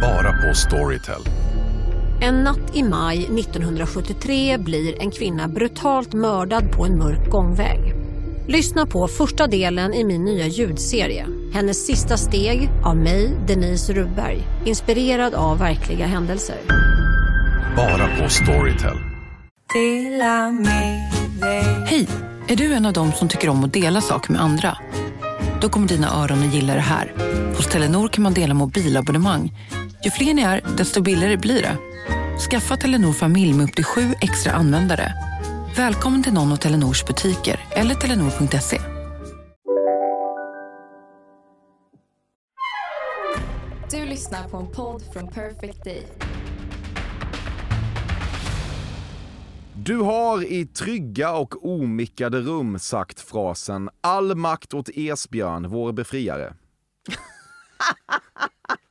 Bara på Storytel. En natt i maj 1973 blir en kvinna brutalt mördad på en mörk gångväg. Lyssna på första delen i min nya ljudserie. Hennes sista steg av mig, Denise Rubberg. Inspirerad av verkliga händelser. Bara på Storytel. Hej! Är du en av dem som tycker om att dela saker med andra? Då kommer dina öron att gilla det här. Hos Telenor kan man dela mobilabonnemang. Ju fler ni är, desto billigare blir det. Skaffa Telenor familj med upp till sju extra användare. Välkommen till någon av Telenors butiker eller telenor.se. Du lyssnar på en podd från Perfect Day. Du har i trygga och omickade rum sagt frasen “All makt åt Esbjörn, vår befriare”.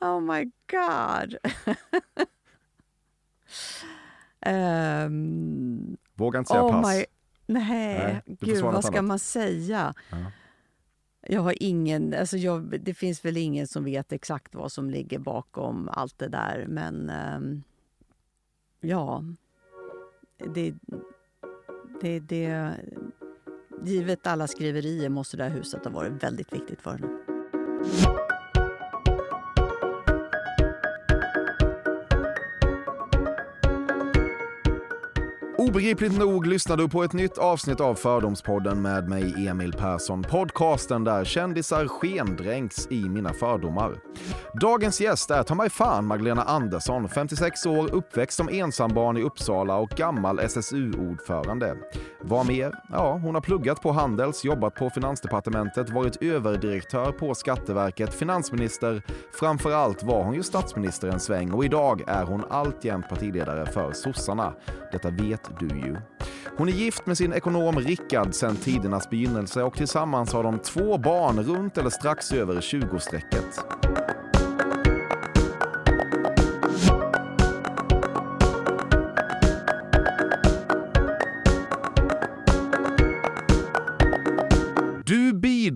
Oh my god. um, Vågar inte säga oh pass. my... Nej, Nej, gud vad ska annat. man säga? Ja. Jag har ingen, alltså jag, det finns väl ingen som vet exakt vad som ligger bakom allt det där, men ehm, ja. Det, det, det, givet alla skriverier måste det här huset ha varit väldigt viktigt för henne. Obegripligt nog lyssnar du på ett nytt avsnitt av Fördomspodden med mig Emil Persson. Podcasten där kändisar skendränks i mina fördomar. Dagens gäst är ta mig fan Magdalena Andersson, 56 år, uppväxt som ensambarn i Uppsala och gammal SSU-ordförande. Vad mer? Ja, hon har pluggat på Handels, jobbat på Finansdepartementet, varit överdirektör på Skatteverket, finansminister. Framför allt var hon ju statsminister en sväng och idag är hon alltjämt partiledare för sossarna. Detta vet du ju. Hon är gift med sin ekonom Rickard sedan tidernas begynnelse och tillsammans har de två barn runt eller strax över 20-strecket.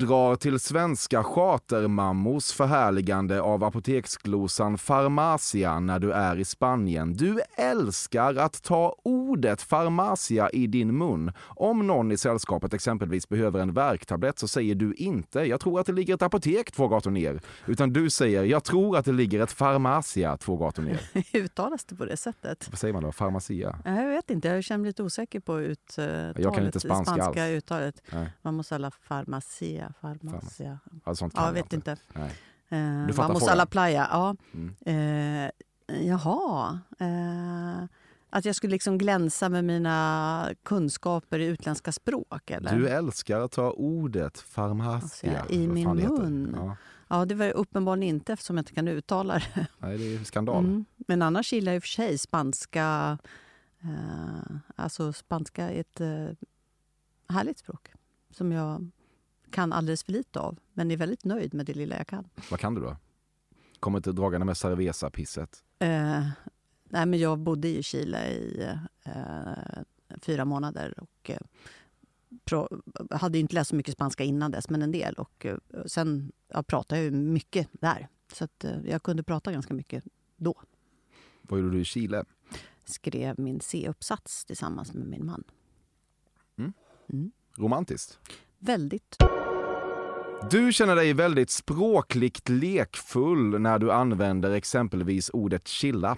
Bidrar till svenska chartermammors förhärligande av apoteksglosan Pharmacia när du är i Spanien. Du älskar att ta ordet Pharmacia i din mun. Om någon i sällskapet exempelvis behöver en värktablett så säger du inte “jag tror att det ligger ett apotek två gator ner” utan du säger “jag tror att det ligger ett Pharmacia två gator ner”. Uttalas det på det sättet? Vad säger man då? Pharmacia? Jag vet inte, jag känner mig lite osäker på uttalet, Jag kan inte spanska spanska alls. uttalet. Nej. Man måste alla farmacia, farmacia. Alltså, sånt Ja, jag vet inte. Nej. Eh, Du Vamos frågan? alla playa, ja. Mm. Eh, jaha. Eh, att jag skulle liksom glänsa med mina kunskaper i utländska språk, eller? Du älskar att ta ordet farmacia. Alltså, i min mun. Ja, Ja, det var uppenbarligen inte eftersom jag inte kan uttala det. nej, det är skandal. Mm. Men annars gillar jag i och för sig spanska. Eh, alltså spanska är ett eh, härligt språk som jag kan alldeles för lite av. Men är väldigt nöjd med det lilla jag kan. Vad kan du då? Kommer inte dragande med cerveza-pisset? Eh, nej, men jag bodde i Chile i eh, fyra månader och eh, pro, hade inte läst så mycket spanska innan dess, men en del. Och eh, sen ja, pratade jag mycket där. Så att, eh, jag kunde prata ganska mycket då. Vad gjorde du i Chile? Skrev min C-uppsats tillsammans med min man. Romantiskt? Väldigt. Du känner dig väldigt språkligt lekfull när du använder exempelvis ordet chilla.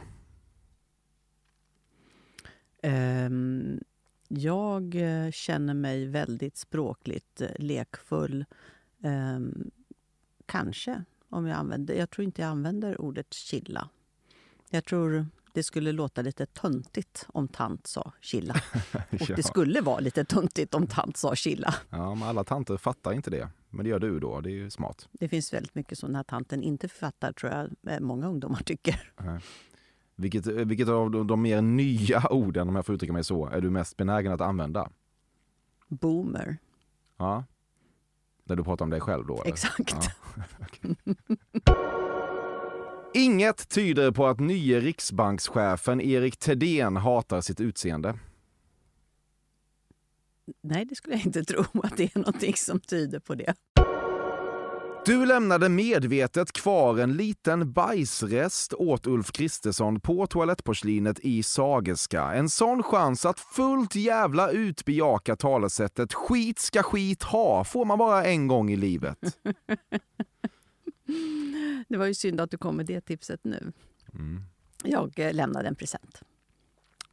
Ehm, jag eh, känner mig väldigt språkligt eh, lekfull. Ehm, kanske, om jag använder... Jag tror inte jag använder ordet chilla. Jag tror det skulle låta lite töntigt om tant sa chilla. Och Ja. det skulle vara lite töntigt om tant sa chilla. Ja, men alla tanter fattar inte det. Men det gör du då, det är ju smart. Det finns väldigt mycket som den här tanten inte fattar, tror jag eh, många ungdomar tycker. Vilket, vilket av de, de mer nya orden, om jag får uttrycka mig så, är du mest benägen att använda? Boomer. Ja. När du pratar om dig själv då? Eller? Exakt. Ja. Okej. Inget tyder på att nye riksbankschefen Erik Thedéen hatar sitt utseende. Nej, det skulle jag inte tro att det är någonting som tyder på det. Du lämnade medvetet kvar en liten bajsrest åt Ulf Kristersson på toalettporslinet i Sagerska. En sån chans att fullt jävla ut bejaka talesättet skit ska skit ha får man bara en gång i livet. Det var ju synd att du kom med det tipset nu. Jag eh, lämnade en present.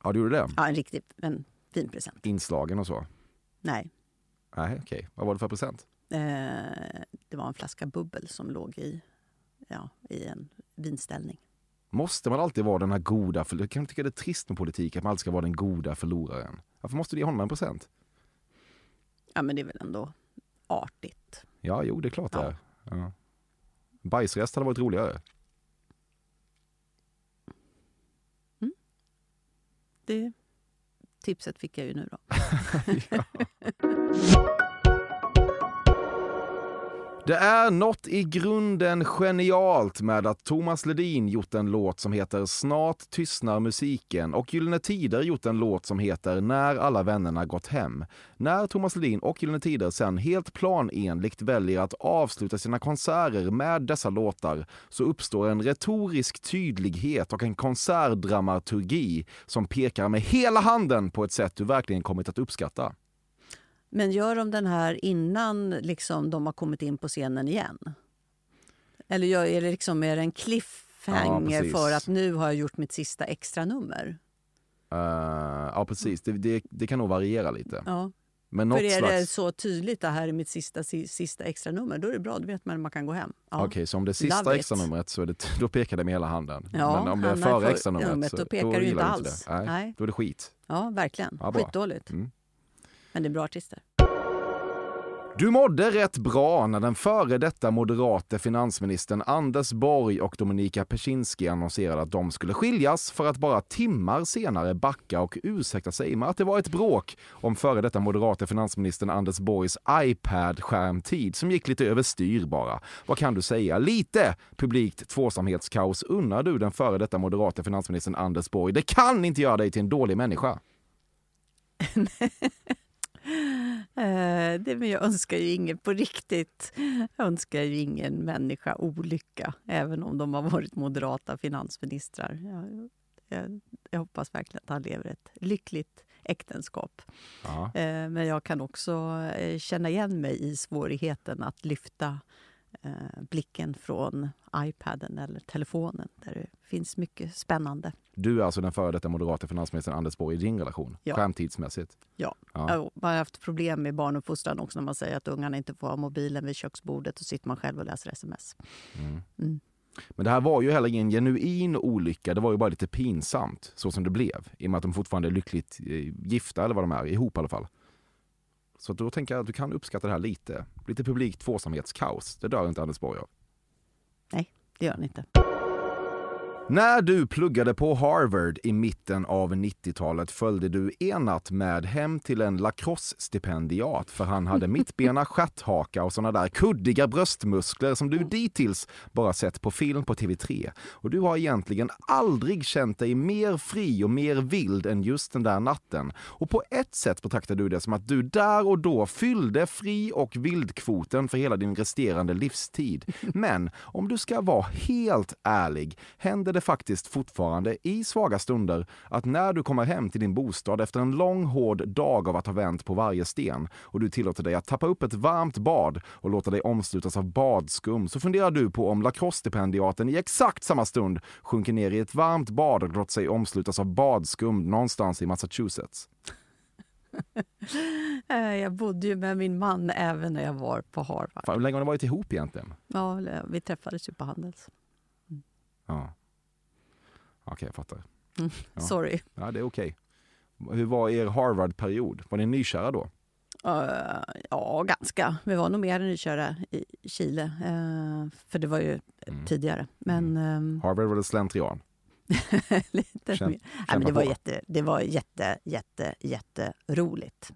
Ja, du gjorde det? Ja, en riktigt en fin present. Inslagen och så? Nej, Nej, okej. Vad var det för present? eh, det var en flaska bubbel som låg i, ja, i en vinställning. Måste man alltid vara den här goda, för jag kan tycka det är trist med politik att man alltid ska vara den goda förloraren. Varför måste du ge honom en present? Ja, men det är väl ändå artigt. Ja, jo, det är klart det är. Ja. Bajsrest hade varit roligare. Det tipset fick jag ju nu då. Det är något i grunden genialt med att Thomas Ledin gjort en låt som heter Snart tystnar musiken och Gyllene Tider gjort en låt som heter När alla vännerna gått hem. När Thomas Ledin och Gyllene Tider sen helt planenligt väljer att avsluta sina konserter med dessa låtar så uppstår en retorisk tydlighet och en konsertdramaturgi som pekar med hela handen på ett sätt du verkligen kommit att uppskatta. Men gör de den här innan liksom, de har kommit in på scenen igen? Eller gör, är det liksom är det en Ja, cliffhanger precis. för att nu har jag gjort mitt sista extra nummer? Uh, ja, precis. Det, det, det kan nog variera lite. Ja. Men För är slags... det så tydligt det här är mitt sista, si- sista extra nummer, då är det bra. Då vet man att man kan gå hem. Ja. Okej, så om det är sista Love it. extra numret så det, då pekar det med hela handen. Ja, Men om det är före för- extra numret, så, då pekar gillar inte du alls. Det. Nej, Nej. Då är det skit. ja, verkligen. Ja, bra. Skitdåligt. Mm. Men det är bra artister. Du mådde rätt bra när den före detta moderate finansministern Anders Borg och Dominika Persinski annonserade att de skulle skiljas för att bara timmar senare backa och ursäkta sig med att det var ett bråk om före detta moderate finansministern Anders Borgs iPad-skärmtid som gick lite överstyr bara. Vad kan du säga? Lite publikt tvåsamhetskaos unnar du den före detta moderate finansministern Anders Borg. Det kan inte göra dig till en dålig människa. Eh, det, men jag önskar ju ingen på riktigt. Jag önskar ju ingen människa olycka, även om de har varit moderata finansministrar. Jag, jag, jag hoppas verkligen att han lever ett lyckligt äktenskap. Ja. Eh, men jag kan också eh, känna igen mig i svårigheten att lyfta eh, blicken från iPaden eller telefonen där det finns mycket spännande. Du är alltså den före detta moderata finansministern Anders Borg i din relation, Ja. skärmtidsmässigt. Ja. Ja. Ja. Man har haft problem med barnuppfostran också när man säger att ungarna inte får ha mobilen vid köksbordet och sitter man själv och läser sms. Mm. Men det här var ju heller ingen genuin olycka, det var ju bara lite pinsamt så som det blev. I och med att de fortfarande är lyckligt eh, gifta, eller vad de är, ihop i alla fall. Så då tänker jag att du kan uppskatta det här lite. Lite publikt tvåsamhetskaos, det dör inte Anders Borg av. Nej, Det gör han inte. När du pluggade på Harvard i mitten av 90-talet följde du enat med hem till en lacrosse-stipendiat för han hade mittbena, stjärthaka och såna där kuddiga bröstmuskler som du dittills bara sett på film på TV3. Och du har egentligen aldrig känt dig mer fri och mer vild än just den där natten. Och på ett sätt betraktar du det som att du där och då fyllde fri och vildkvoten för hela din resterande livstid. Men om du ska vara helt ärlig händer det faktiskt fortfarande i svaga stunder att när du kommer hem till din bostad efter en lång hård dag av att ha vänt på varje sten och du tillåter dig att tappa upp ett varmt bad och låta dig omslutas av badskum så funderar du på om lacrosse-stipendiaten i exakt samma stund sjunker ner i ett varmt bad och låter sig omslutas av badskum någonstans i Massachusetts. Eh, Jag bodde ju med min man även när jag var på Harvard. Fan, hur länge har ni varit ihop egentligen? Ja, vi träffades ju på Handels. Ja. Okej, jag fattar. Ja. Sorry. Ja, det är okej. Hur var er Harvard-period? Var ni nykära då? Eh, ja, ganska. Vi var nog mer nykära i Chile. eh, för det var ju Mm. tidigare. Men ehm, Harvard var det slentrian. lite Känn- mer. Nej, men det, var på. jätte, det var jätte, jätte, jätteroligt.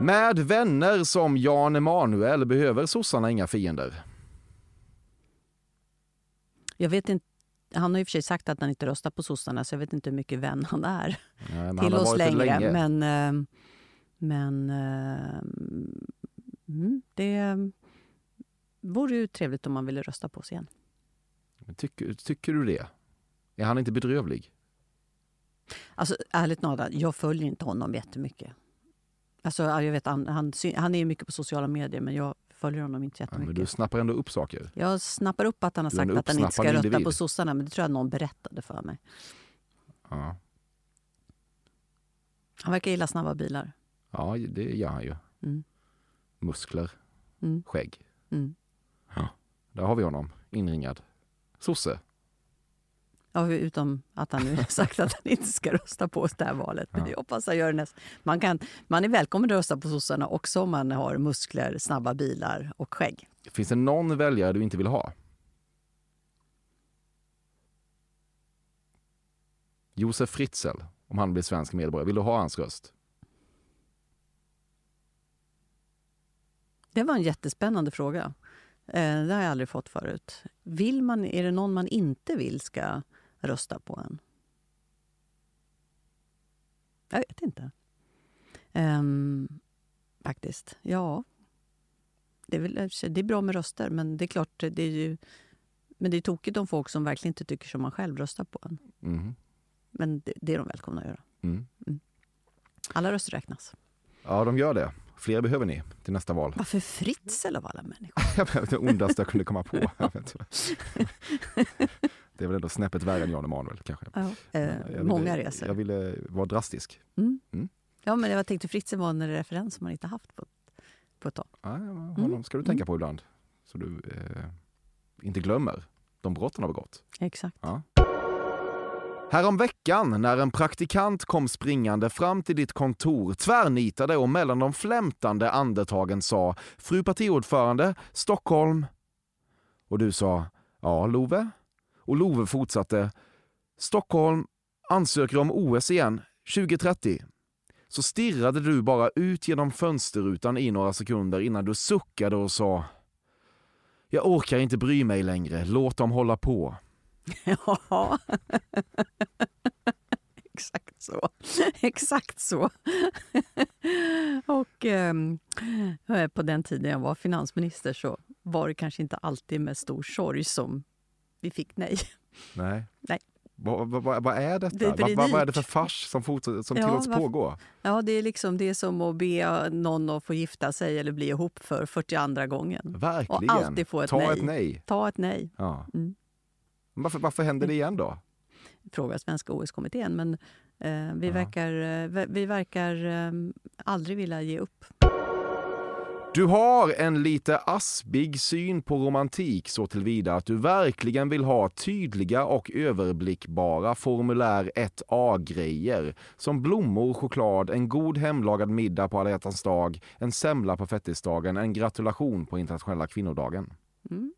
Med vänner som Jan Emanuel behöver sossarna inga fiender. Jag vet inte, han har och för sig sagt att han inte röstar på sossarna så jag vet inte hur mycket vän han är Nej, till oss längre. länge. Men, ehm, men ehm, mm, det... vore ju trevligt om man ville rösta på oss igen. Tycker, tycker du det? Är han inte bedrövlig? Alltså ärligt talat, jag följer inte honom jättemycket. Alltså, ja, jag vet, han, han, han är ju mycket på sociala medier men jag följer honom inte Ja, men jättemycket. du snappar ändå upp saker. Jag snappar upp att han har sagt att han inte ska rösta på sossarna men det tror jag någon berättade för mig. Ja, Han verkar gilla snabba bilar. ja det gör han ju. Mm. Muskler, Mm. skägg. Mm. Där har vi honom, inringad. Sosse. Ja, utom att han nu har sagt att han inte ska rösta på oss det här valet. Men Ja. jag hoppas han gör nästa. Man, kan, man är välkommen att rösta på sossarna också om man har muskler, snabba bilar och skägg. Finns det någon väljare du inte vill ha? Josef Fritzl, om han blir svensk medborgare, vill du ha hans röst? Det var en jättespännande fråga. Eh, det har jag aldrig fått förut. Vill man, är det någon man inte vill ska rösta på en? Jag vet inte. Ehm, faktiskt. Ja. Det är, väl, det är bra med röster, men det är klart, det är ju... Men det är tokigt om folk som verkligen inte tycker som man själv röstar på en. Mhm. Men det, det är de välkomna att göra. Mm. Alla röster räknas. Ja, de gör det. Fler behöver ni till nästa val. Varför Fritzl av alla människor? det ondaste jag kunde komma på. Det är väl ändå snäppet värre än Jan Emanuel kanske. Ja. Eh, ville- många resor. Jag ville vara drastisk. Mm. Mm. Ja, men jag tänkte Fritzl var en referens som man inte haft på, på ett tag. Ja, honom ska du tänka på ibland. Så du eh, inte glömmer de brott han har begått. Exakt. Ja. Härom veckan när en praktikant kom springande fram till ditt kontor tvärnitade och mellan de flämtande andetagen sa Fru partiordförande, Stockholm. Och du sa Ja, Love. Och Love fortsatte Stockholm ansöker om OS igen 2030. Så stirrade du bara ut genom fönsterrutan i några sekunder innan du suckade och sa Jag orkar inte bry mig längre, låt dem hålla på. Ja, exakt så. Exakt så. Och ehm, eh, på den tiden jag var finansminister så var det kanske inte alltid med stor sorg som vi fick nej. Nej. Nej. Vad, vad, vad är detta? Det vad, vad är det för fars som, fortsätter, som Ja, tillåts pågå? Ja, det är liksom det är som att be någon att få gifta sig eller bli ihop för 42 gången. Verkligen. Och alltid få ett Ta nej. ett nej. Ta ett nej, Ja. Mm. Varför, varför händer det igen då? frågar Svenska OS-kommittén. Men eh, vi, Ja. verkar, eh, vi- vi verkar eh, aldrig vilja ge upp. Du har en lite aspig syn på romantik så tillvida att du verkligen vill ha tydliga och överblickbara formulär 1A-grejer som blommor, choklad, en god hemlagad middag på alla hjärtans dag, en semla på fettisdagen, en gratulation på internationella kvinnodagen. Mm.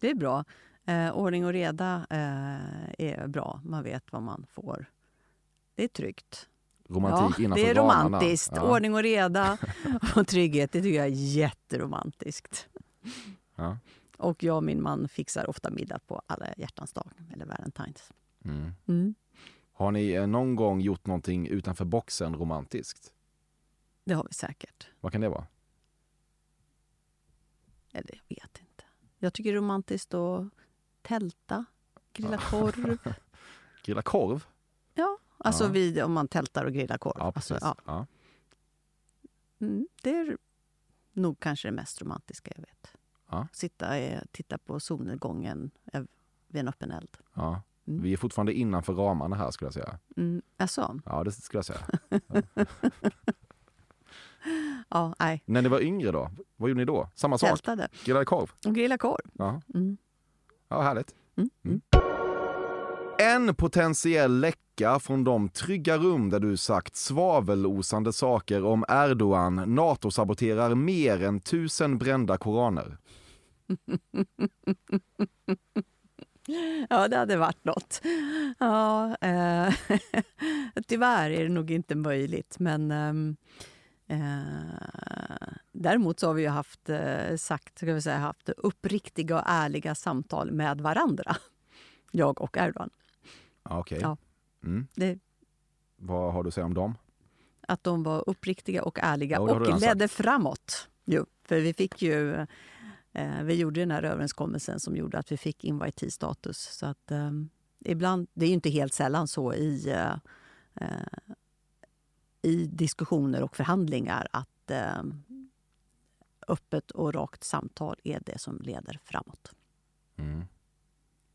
Det är bra. Eh, ordning och reda eh, är bra. Man vet vad man får. Det är tryggt. Romantik ja, innanför det är romantiskt. Ja. Ordning och reda och trygghet, det tycker jag är jätteromantiskt. Ja. Och jag och min man fixar ofta middag på alla hjärtans dag, eller Valentine's. Mm. Mm. Har ni eh, någon gång gjort någonting utanför boxen romantiskt? Det har vi säkert. Vad kan det vara? Eller jag vet inte. Jag tycker det är romantiskt att tälta, grilla korv. Grilla korv? Ja, alltså Ja. vid, om man tältar och grillar korv. Ja. Alltså, ja. Ja. Mm, det är nog kanske det mest romantiska jag vet. Sitta och titta på solnedgången eh, vid en öppen eld. Ja. Mm. Vi är fortfarande innanför ramarna här skulle jag säga. Mm, alltså, Ja, det skulle jag säga. ja, nej. När ni var yngre då? Vad gjorde ni då? Samma sak? Tältade Grillade korv? och grilla korv. Ja, Mm. ja härligt. Mm. En potentiell läcka från de trygga rum där du sagt svavelosande saker om Erdogan NATO-saboterar mer än tusen brända koraner. Ja, det hade varit något. Ja, eh, tyvärr är det nog inte möjligt. Men ehm, eh, däremot så har vi ju haft, eh, sagt, ska vi säga, haft uppriktiga och ärliga samtal med varandra. Jag och Erdogan. Okej. Ja. Mm. Det, Vad har du att säga om dem? att de var uppriktiga och ärliga Ja, och ledde framåt. Jo, för vi fick ju eh, vi gjorde den här överenskommelsen som gjorde att vi fick invitee-status. Så att eh, ibland, det är ju inte helt sällan så i, eh, eh i diskussioner och förhandlingar att eh, öppet och rakt samtal är det som leder framåt. Mm.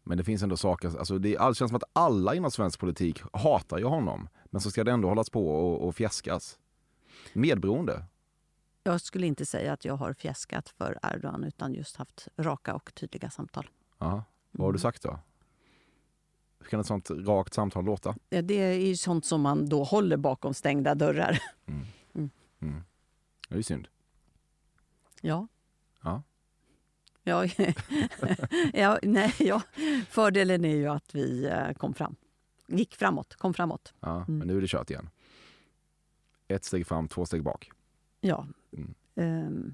Men det finns ändå saker, alltså det all, känns som att alla inom svensk politik hatar ju honom. Men så ska det ändå hållas på och, och fjäskas. Medberoende. Jag skulle inte säga att jag har fjäskat för Erdogan utan just haft raka och tydliga samtal. Aha. Vad har du Mm. sagt då? Hur kan ett sånt rakt samtal låta? Ja, Det är ju sånt som man då håller bakom stängda dörrar. Mm. Det är ju synd. Ja. Ja. Ja, ja, nej, ja. Fördelen är ju att vi eh, kom fram. Gick framåt, kom framåt. Ja, Mm. Men nu är det kört igen. Ett steg fram, två steg bak. Ja. Mm. Ehm,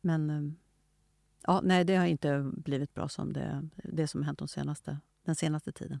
men ehm, ja, nej, det har inte blivit bra som det, det som har hänt de senaste, den senaste tiden.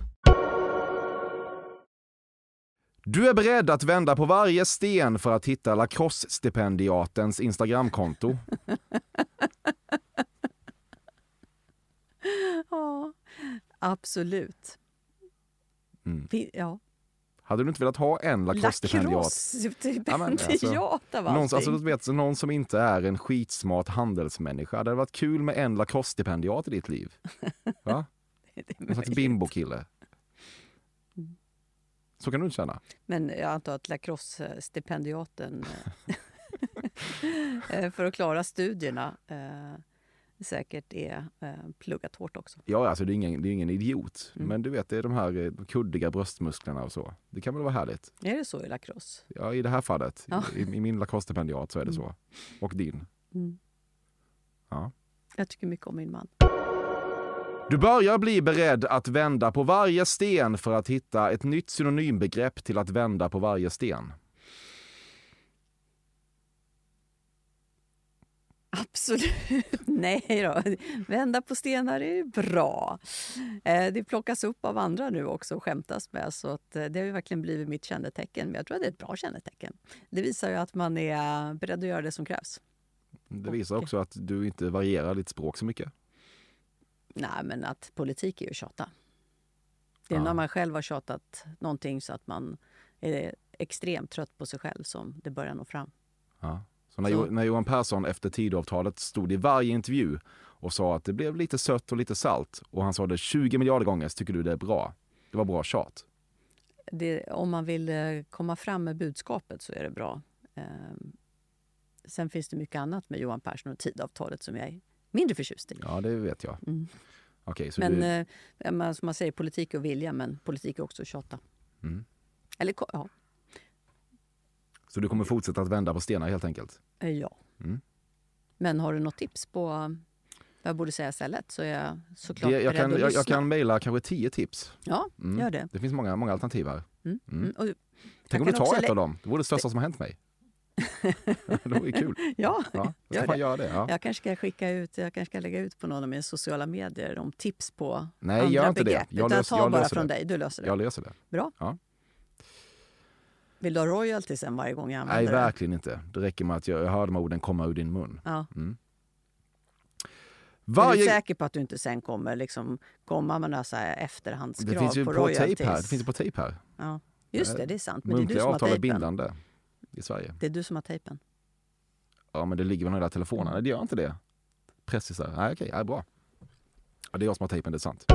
Du är beredd att vända på varje sten för att hitta lacrosse-stipendiatens Instagramkonto. Ja, absolut. Mm. Ja. Hade du inte velat ha en lacrosse-stipendiat? Ja, alltså, Lacrosse-stipendiat av Någon, alltså, vet, någon som inte är en skitsmart handelsmänniska. Det hade varit kul med en lacrosse-stipendiat i ditt liv. Va? Det är En slags bimbo-kille. Så kan du inte känna. Men jag antar att lacrosse-stipendiaten eh, eh, för att klara studierna eh, säkert är eh, pluggat hårt också. Ja, alltså det är ingen, det är ingen idiot. Mm. Men du vet, det är de här kuddiga bröstmusklerna och så. Det kan väl vara härligt? Är det så i lacrosse? Ja, i det här fallet. Ja. I, I min lacrosse-stipendiat så är det Mm. så. Och din. Mm. Ja. Jag tycker mycket om min man. Du börjar bli beredd att vända på varje sten för att hitta ett nytt synonymbegrepp till att vända på varje sten. Absolut nej då. Vända på stenar är bra. Eh, det plockas upp av andra nu också och skämtas med. Så att eh, det har verkligen blivit mitt kännetecken. Men jag tror att det är ett bra kännetecken. Det visar ju att man är beredd att göra det som krävs. Det visar också att du inte varierar ditt språk så mycket. Nej, men att politik är ju tjata. Det är Ja. när man själv har tjatat någonting så att man är extremt trött på sig själv som det börjar nå fram. Ja. Så när, Så- Jo- när Johan Persson efter Tidöavtalet stod i varje intervju och sa att det blev lite sött och lite salt och han sa det 20 miljarder gånger så tycker du det är bra. Det var bra tjat. Det, om man vill eh, komma fram med budskapet så är det bra. Ehm, sen finns det mycket annat med Johan Persson och tidavtalet som jag mindre förtjust i. Ja, det vet jag. Mm. Så Men du... eh, ja, man, som man säger, politik är att vilja, men politik är också att tjata. Mm. Eller ja. Så du kommer fortsätta att vända på stenar helt enkelt? eh, ja. Mm. Men har du något tips på eh, vad jag borde säga istället så är jag såklart Det, jag, beredd kan, att jag, lyssna. jag kan mejla kanske tio tips. Ja, Mm. gör det. Det finns många, många alternativ här. Mm. Mm. Mm. Och, Tänk om du tar ett av dem. Det vore det största som har hänt mig. det vore kul. ja, Ja, jag Gör det. göra det. Ja. jag kanske ska skicka ut, jag kanske ska lägga ut på någon av mina sociala medier om tips på Nej, andra gör inte det. begrepp. Jag Utan löser- jag bara löser från det. dig, du löser det. Jag löser det. Bra. Ja. Vill du ha royalty sen varje gång jag Nej, använder det? verkligen inte. Det räcker med att jag, jag hör de här orden komma ur din mun. Ja. Mm. Är du Varje... säker på att du inte sen kommer liksom komma med några så här efterhandskrav Det finns ju på, på, royalties? här. Det finns ju på tejp här. Ja. Just det, det är sant. Men det är du Muntliga som har avtal är bindande i Sverige. Det är du som har tejpen. Ja, men det ligger väl där telefonen. Nej, det gör inte det. Precis där. Nej, okej, ja, bra. Ja, det är jag som har tejpen, det är sant.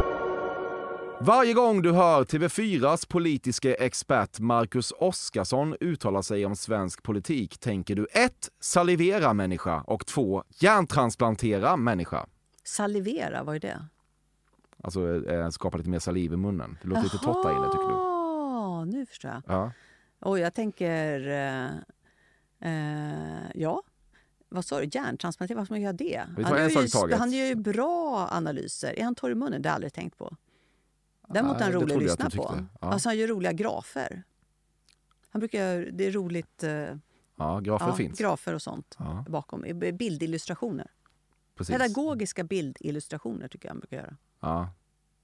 Varje gång du hör TV4s politiske expert Marcus Oskarsson uttala sig om svensk politik tänker du 1. Salivera människa och 2. Hjärntransplantera människa. Salivera, vad är det? Alltså eh, skapa lite mer saliv i munnen. Det låter lite totta i det tycker du? Ja, nu förstår jag. Ja. Och jag tänker... Eh, eh, ja, vad sa du? Hjärntransplantering, varför ska man göra det? Han gör ju, han gör ju bra analyser. Är han torr i munnen? Det har jag aldrig tänkt på. Däremot är han rolig att lyssna att på. Ja. Alltså han gör roliga grafer. Han brukar, det är roligt, eh, ja, grafer ja, finns. grafer och sånt Ja, bakom. Bildillustrationer. precis. Pedagogiska bildillustrationer tycker jag han brukar göra. Ja.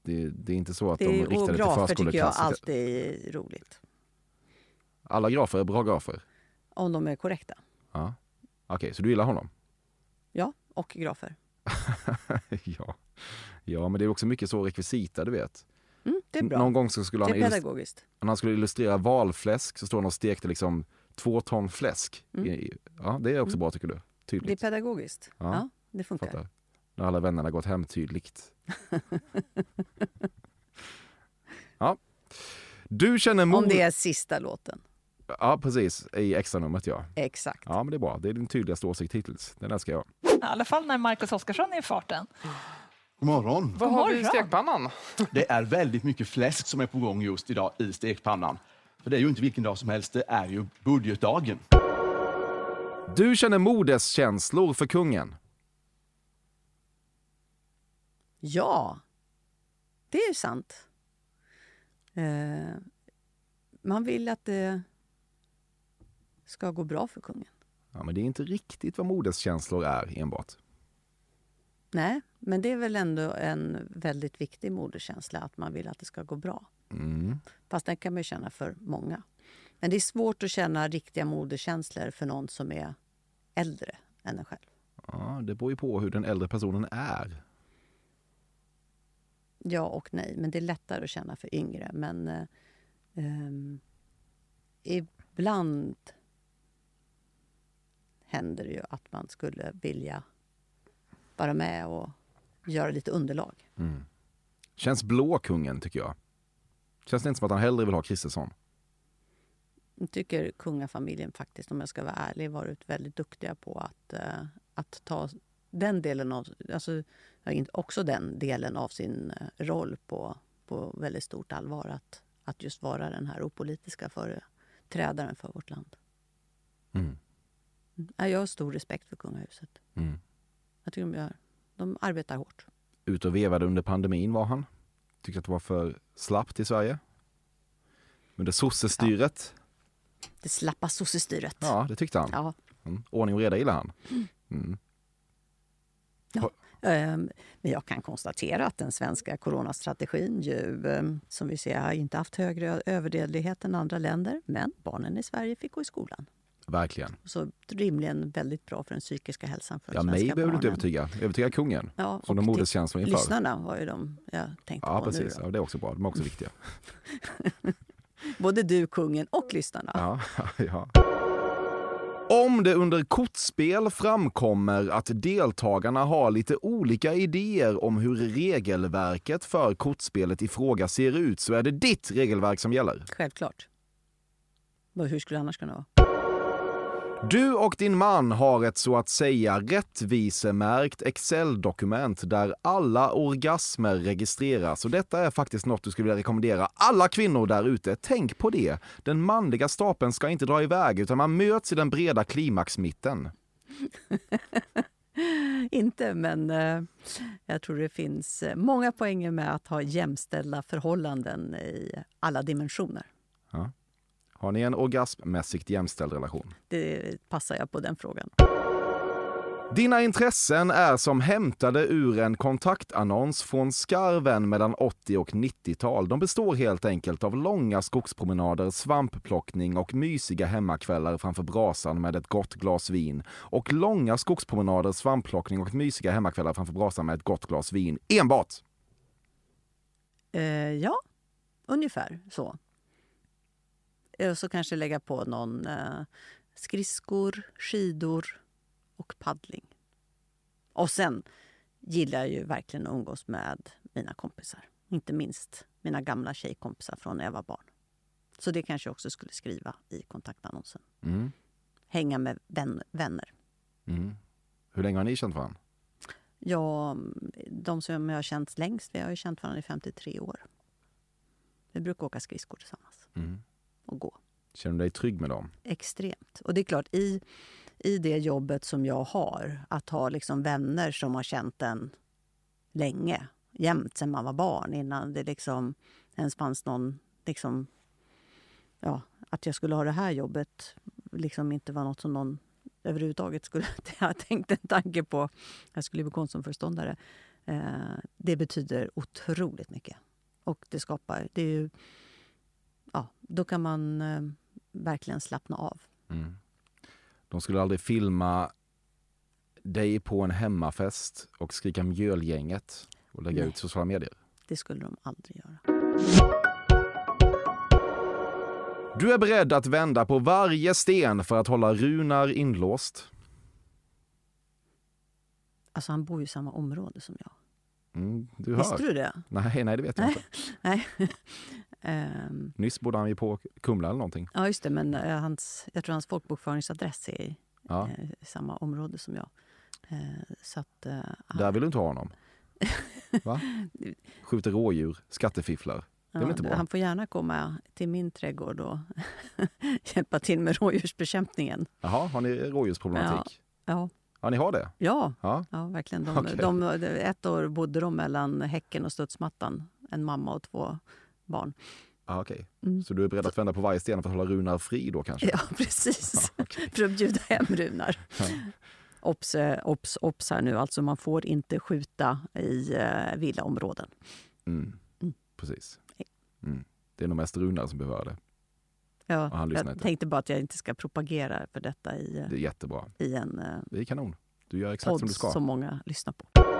Det, det är inte så att Det, de riktar och det till grafer tycker jag förskoleklass. alltid är roligt. Alla grafer är bra grafer? Om de är korrekta. Ja. Okej, så du gillar honom? Ja, och grafer. ja. ja, men det är också mycket så rekvisita, du vet. Mm, det är bra. Någon gång så skulle han, pedagogiskt. när han skulle illustrera valfläsk så står han och stekte liksom två ton fläsk. Mm. Ja, det är också Mm. bra tycker du? Det är Tydligt. pedagogiskt. Ja, Ja, det funkar. Fattar. När alla vännerna gått hem tydligt. ja. Du känner mod... Om det är sista låten. Ja, precis. I extranumret ja. Exakt. Ja, men det är bra. Det är din tydligaste åsikt hittills. Den älskar jag. I alla fall när Marcus Oskarsson är i farten. God morgon. Vad har vi i stekpannan? Det är väldigt mycket fläsk som är på gång just idag i stekpannan. För det är ju inte vilken dag som helst, det är ju budgetdagen. Du känner modeskänslor för kungen. Ja, det är sant. Eh, man vill att det ska gå bra för kungen. Ja, men det är inte riktigt vad modeskänslor är enbart. Nej, men det är väl ändå en väldigt viktig moderkänsla att man vill att det ska gå bra. Mm. Fast den kan man ju känna för många. Men det är svårt att känna riktiga moderkänslor för någon som är äldre än en själv. Ja, det beror ju på hur den äldre personen är. Ja och nej, men det är lättare att känna för yngre. Men eh, ehm, ibland händer det ju att man skulle vilja vara med och göra lite underlag. Mm. Känns blå kungen tycker jag. Känns det inte som att han hellre vill ha Kristersson? Jag tycker kungafamiljen faktiskt, om jag ska vara ärlig, varit väldigt duktiga på att, eh, att ta den delen av, alltså, också den delen av sin eh, roll på, på väldigt stort allvar. Att, att just vara den här opolitiska företrädaren för vårt land. Mm. Ja, Jag har stor respekt för kungahuset. Mm. Jag tycker de, gör, de arbetar hårt. Ut och vevade under pandemin var han. Tyckte att det var för slappt i Sverige. Under sossestyret. Det slappa sossestyret. Ja, det tyckte han. Ja. Mm. Ordning och reda gillar han. Mm. Ehm, Men jag kan konstatera att den svenska coronastrategin ju, ehm, som vi ser, har inte haft högre överdödlighet än andra länder. Men barnen i Sverige fick gå i skolan. Verkligen. Så rimligen väldigt bra för den psykiska hälsan för Ja, mig behöver du inte övertyga. Övertyga kungen. Ja, som de till inför. Lyssnarna var ju de jag tänkte Ja, på nu. precis. Då. Ja, det är också bra. De är också viktiga. Både du, kungen och lyssnarna. Ja, ja. Om det under kortspel framkommer att deltagarna har lite olika idéer om hur regelverket för kortspelet i fråga ser ut så är det ditt regelverk som gäller. Självklart. Hur skulle det annars kunna vara? Du och din man har ett så att säga rättvisemärkt Excel-dokument där alla orgasmer registreras och detta är faktiskt något du skulle vilja rekommendera alla kvinnor där ute. Tänk på det. Den manliga stapeln ska inte dra iväg utan man möts i den breda klimaxmitten. Inte, men eh, jag tror det finns eh, många poänger med att ha jämställda förhållanden i alla dimensioner. Har ni en orgasmmässigt jämställd relation? Det passar jag på den frågan. Dina intressen är som hämtade ur en kontaktannons från skarven mellan 80 och 90-tal. De består helt enkelt av långa skogspromenader, svampplockning och mysiga hemmakvällar framför brasan med ett gott glas vin. Och långa skogspromenader, svampplockning och mysiga hemmakvällar framför brasan med ett gott glas vin. Enbart! Eh, ja, ungefär så. Eh, Så kanske lägga på någon eh, skridskor, skidor och paddling. Och sen gillar jag ju verkligen att umgås med mina kompisar. Inte minst mina gamla tjejkompisar från när jag var barn. Så det kanske jag också skulle skriva i kontaktannonsen. Mm. Hänga med vän, vänner. Mm. Hur länge har ni känt varandra? Ja, de som jag har känt längst, vi har ju känt varandra i 53 år. Vi brukar åka skridskor tillsammans Mm. Och gå. Känner du dig trygg med dem? Extremt. Och det är klart, i, i det jobbet som jag har, att ha liksom vänner som har känt en länge, jämt sedan man var barn, innan det liksom ens fanns någon... Liksom, ja, att jag skulle ha det här jobbet liksom inte var något som någon överhuvudtaget skulle ha tänkt en tanke på. Jag skulle bli konsumföreståndare. Eh, det betyder otroligt mycket. Och det skapar... Det är ju, ja, då kan man eh, verkligen slappna av. Mm. De skulle aldrig filma dig på en hemmafest och skrika mjölgänget och lägga Nej. ut sociala medier. Det skulle de aldrig göra. Du är beredd att vända på varje sten för att hålla Runar inlåst. Alltså han bor ju i samma område som jag. Mm, du hör. Visste du det? Nej, nej, det vet jag Nej. inte. Nej. Ehm, Nyss bodde han ju på Kumla eller någonting. ja, just det. Men eh, hans, jag tror hans folkbokföringsadress är i, Ja, i samma område som jag. Eh, så att... där vill du inte ha honom. Va? Skjuter rådjur, skattefifflar. Det är ja, inte bra? Han får gärna komma till min trädgård och hjälpa till med rådjursbekämpningen. Jaha, har ni rådjursproblematik? Ja, Ja, ni har det? ja, Ja. ja verkligen. De, Okej. de, ett år bodde de mellan häcken och studsmattan. En mamma och två barn. Ah, Okej, Mm. så du är beredd att vända på varje sten för att hålla Runar fri då kanske? Ja, precis. Ja, okej. För att bjuda hem Runar. Ja. Obs, eh, obs, obs här nu, alltså man får inte skjuta i eh, villaområden. Mm. Mm. Precis. Mm. Det är nog mest Runar som behöver det. Ja, jag inte. tänkte bara att jag inte ska propagera för detta i, eh, Det är jättebra. i en Det är kanon. Du gör exakt som du ska. som många lyssnar på.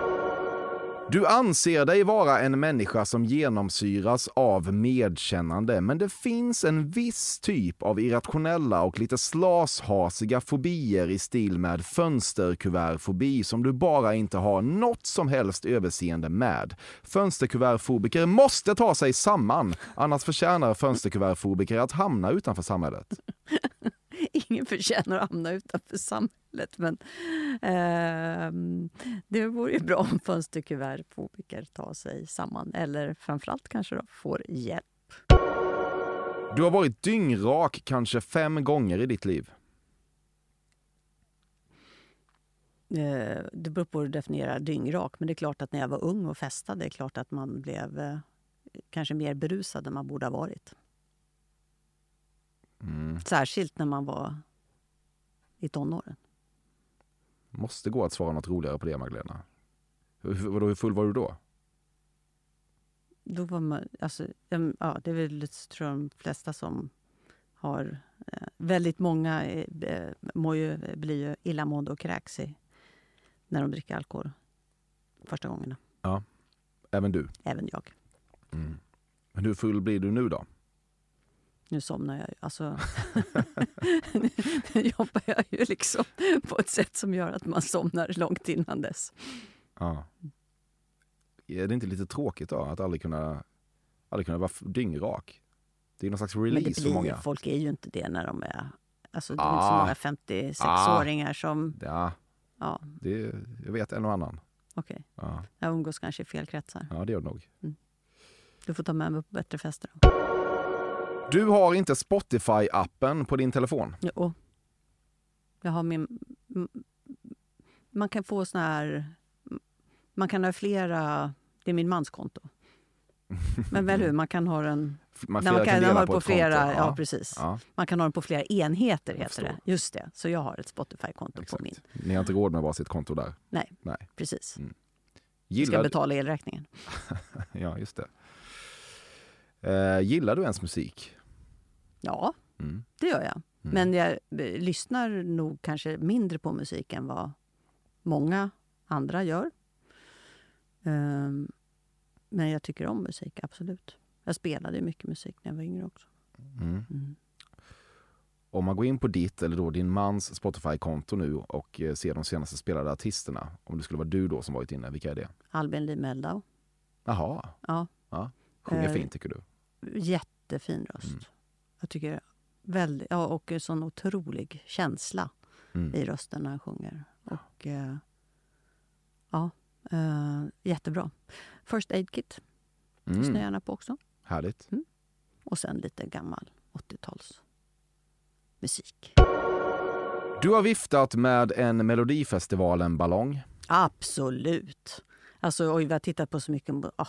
Du anser dig vara en människa som genomsyras av medkännande, men det finns en viss typ av irrationella och lite slashasiga fobier i stil med fönsterkuvertfobi som du bara inte har något som helst överseende med. Fönsterkuvertfobiker måste ta sig samman, annars förtjänar fönsterkuvertfobiker att hamna utanför samhället. Ingen förtjänar att hamna utanför samhället men ehm, det vore ju bra om fönsterkuvertfobiker tar sig samman eller framförallt kanske då får hjälp. Du har varit dyngrak kanske fem gånger i ditt liv. Eh, det beror på hur du definierar dyngrak. Men det är klart att när jag var ung och festade, det är klart att man blev eh, kanske mer berusad än man borde ha varit. Mm. Särskilt när man var i tonåren. Måste gå att svara något roligare på det, Magdalena. Hur, hur, full var du då? Då var man, alltså, em, ja, det är väl tror jag, de flesta som har... Eh, väldigt många eh, eh, mår ju, blir ju illamående och kräks i, när de dricker alkohol första gångerna. Även du? Även jag. Mm. Men hur full blir du nu då? Nu somnar jag ju. Alltså, nu jobbar jag ju liksom på ett sätt som gör att man somnar långt innan dess. Ja. Är det inte lite tråkigt då att aldrig kunna, aldrig kunna vara dyngrak? Det är någon slags release för blir, många. folk är ju inte det när de är... Alltså, det är Ah. inte så många 56-åringar som... Ja, Ja, det, jag vet en och annan. okej. Ja, Jag umgås kanske i fel kretsar. ja det gör det nog. Du får ta med mig på bättre fester. Då. Du har inte Spotify-appen på din telefon. Jo. Jag har min... Man kan få såna här... Man kan ha flera... Det är min mans konto. Men väl hur? Man kan ha den... Man, man kan, ha på på ett flera, konto. ja. precis. Ja, Man kan ha den på flera enheter, heter det. Just det. Så jag har ett Spotify-konto på min. Ni har inte råd med varsitt konto där. Nej, Nej. precis. Mm. Jag ska Gillar, betala elräkningen. ja, just det. Eh, gillar du ens musik? Ja, Mm. det gör jag. Mm. Men jag eh, lyssnar nog kanske mindre på musik än vad många andra gör. Ehm, men jag tycker om musik, absolut. Jag spelade mycket musik när jag var yngre också. Mm. Mm. Om man går in på ditt eller då din mans Spotify-konto nu och eh, ser de senaste spelade artisterna, om det skulle vara du då som varit inne, vilka är det? Albin Lee Meldau. Jaha, Ja. Ja. Sjunger Eh, fint tycker du? Jättefin röst. Mm. Jag tycker väldigt, ja, och en sån otrolig känsla Mm. i rösten när han sjunger. Och, eh, ja, eh, jättebra. First Aid Kit lyssnar jag Mm. gärna på också. Härligt. Och sen lite gammal 80-tals musik. Du har viftat med en Melodifestivalen-ballong. Absolut. Alltså, oj, vi har tittat på så mycket. ah,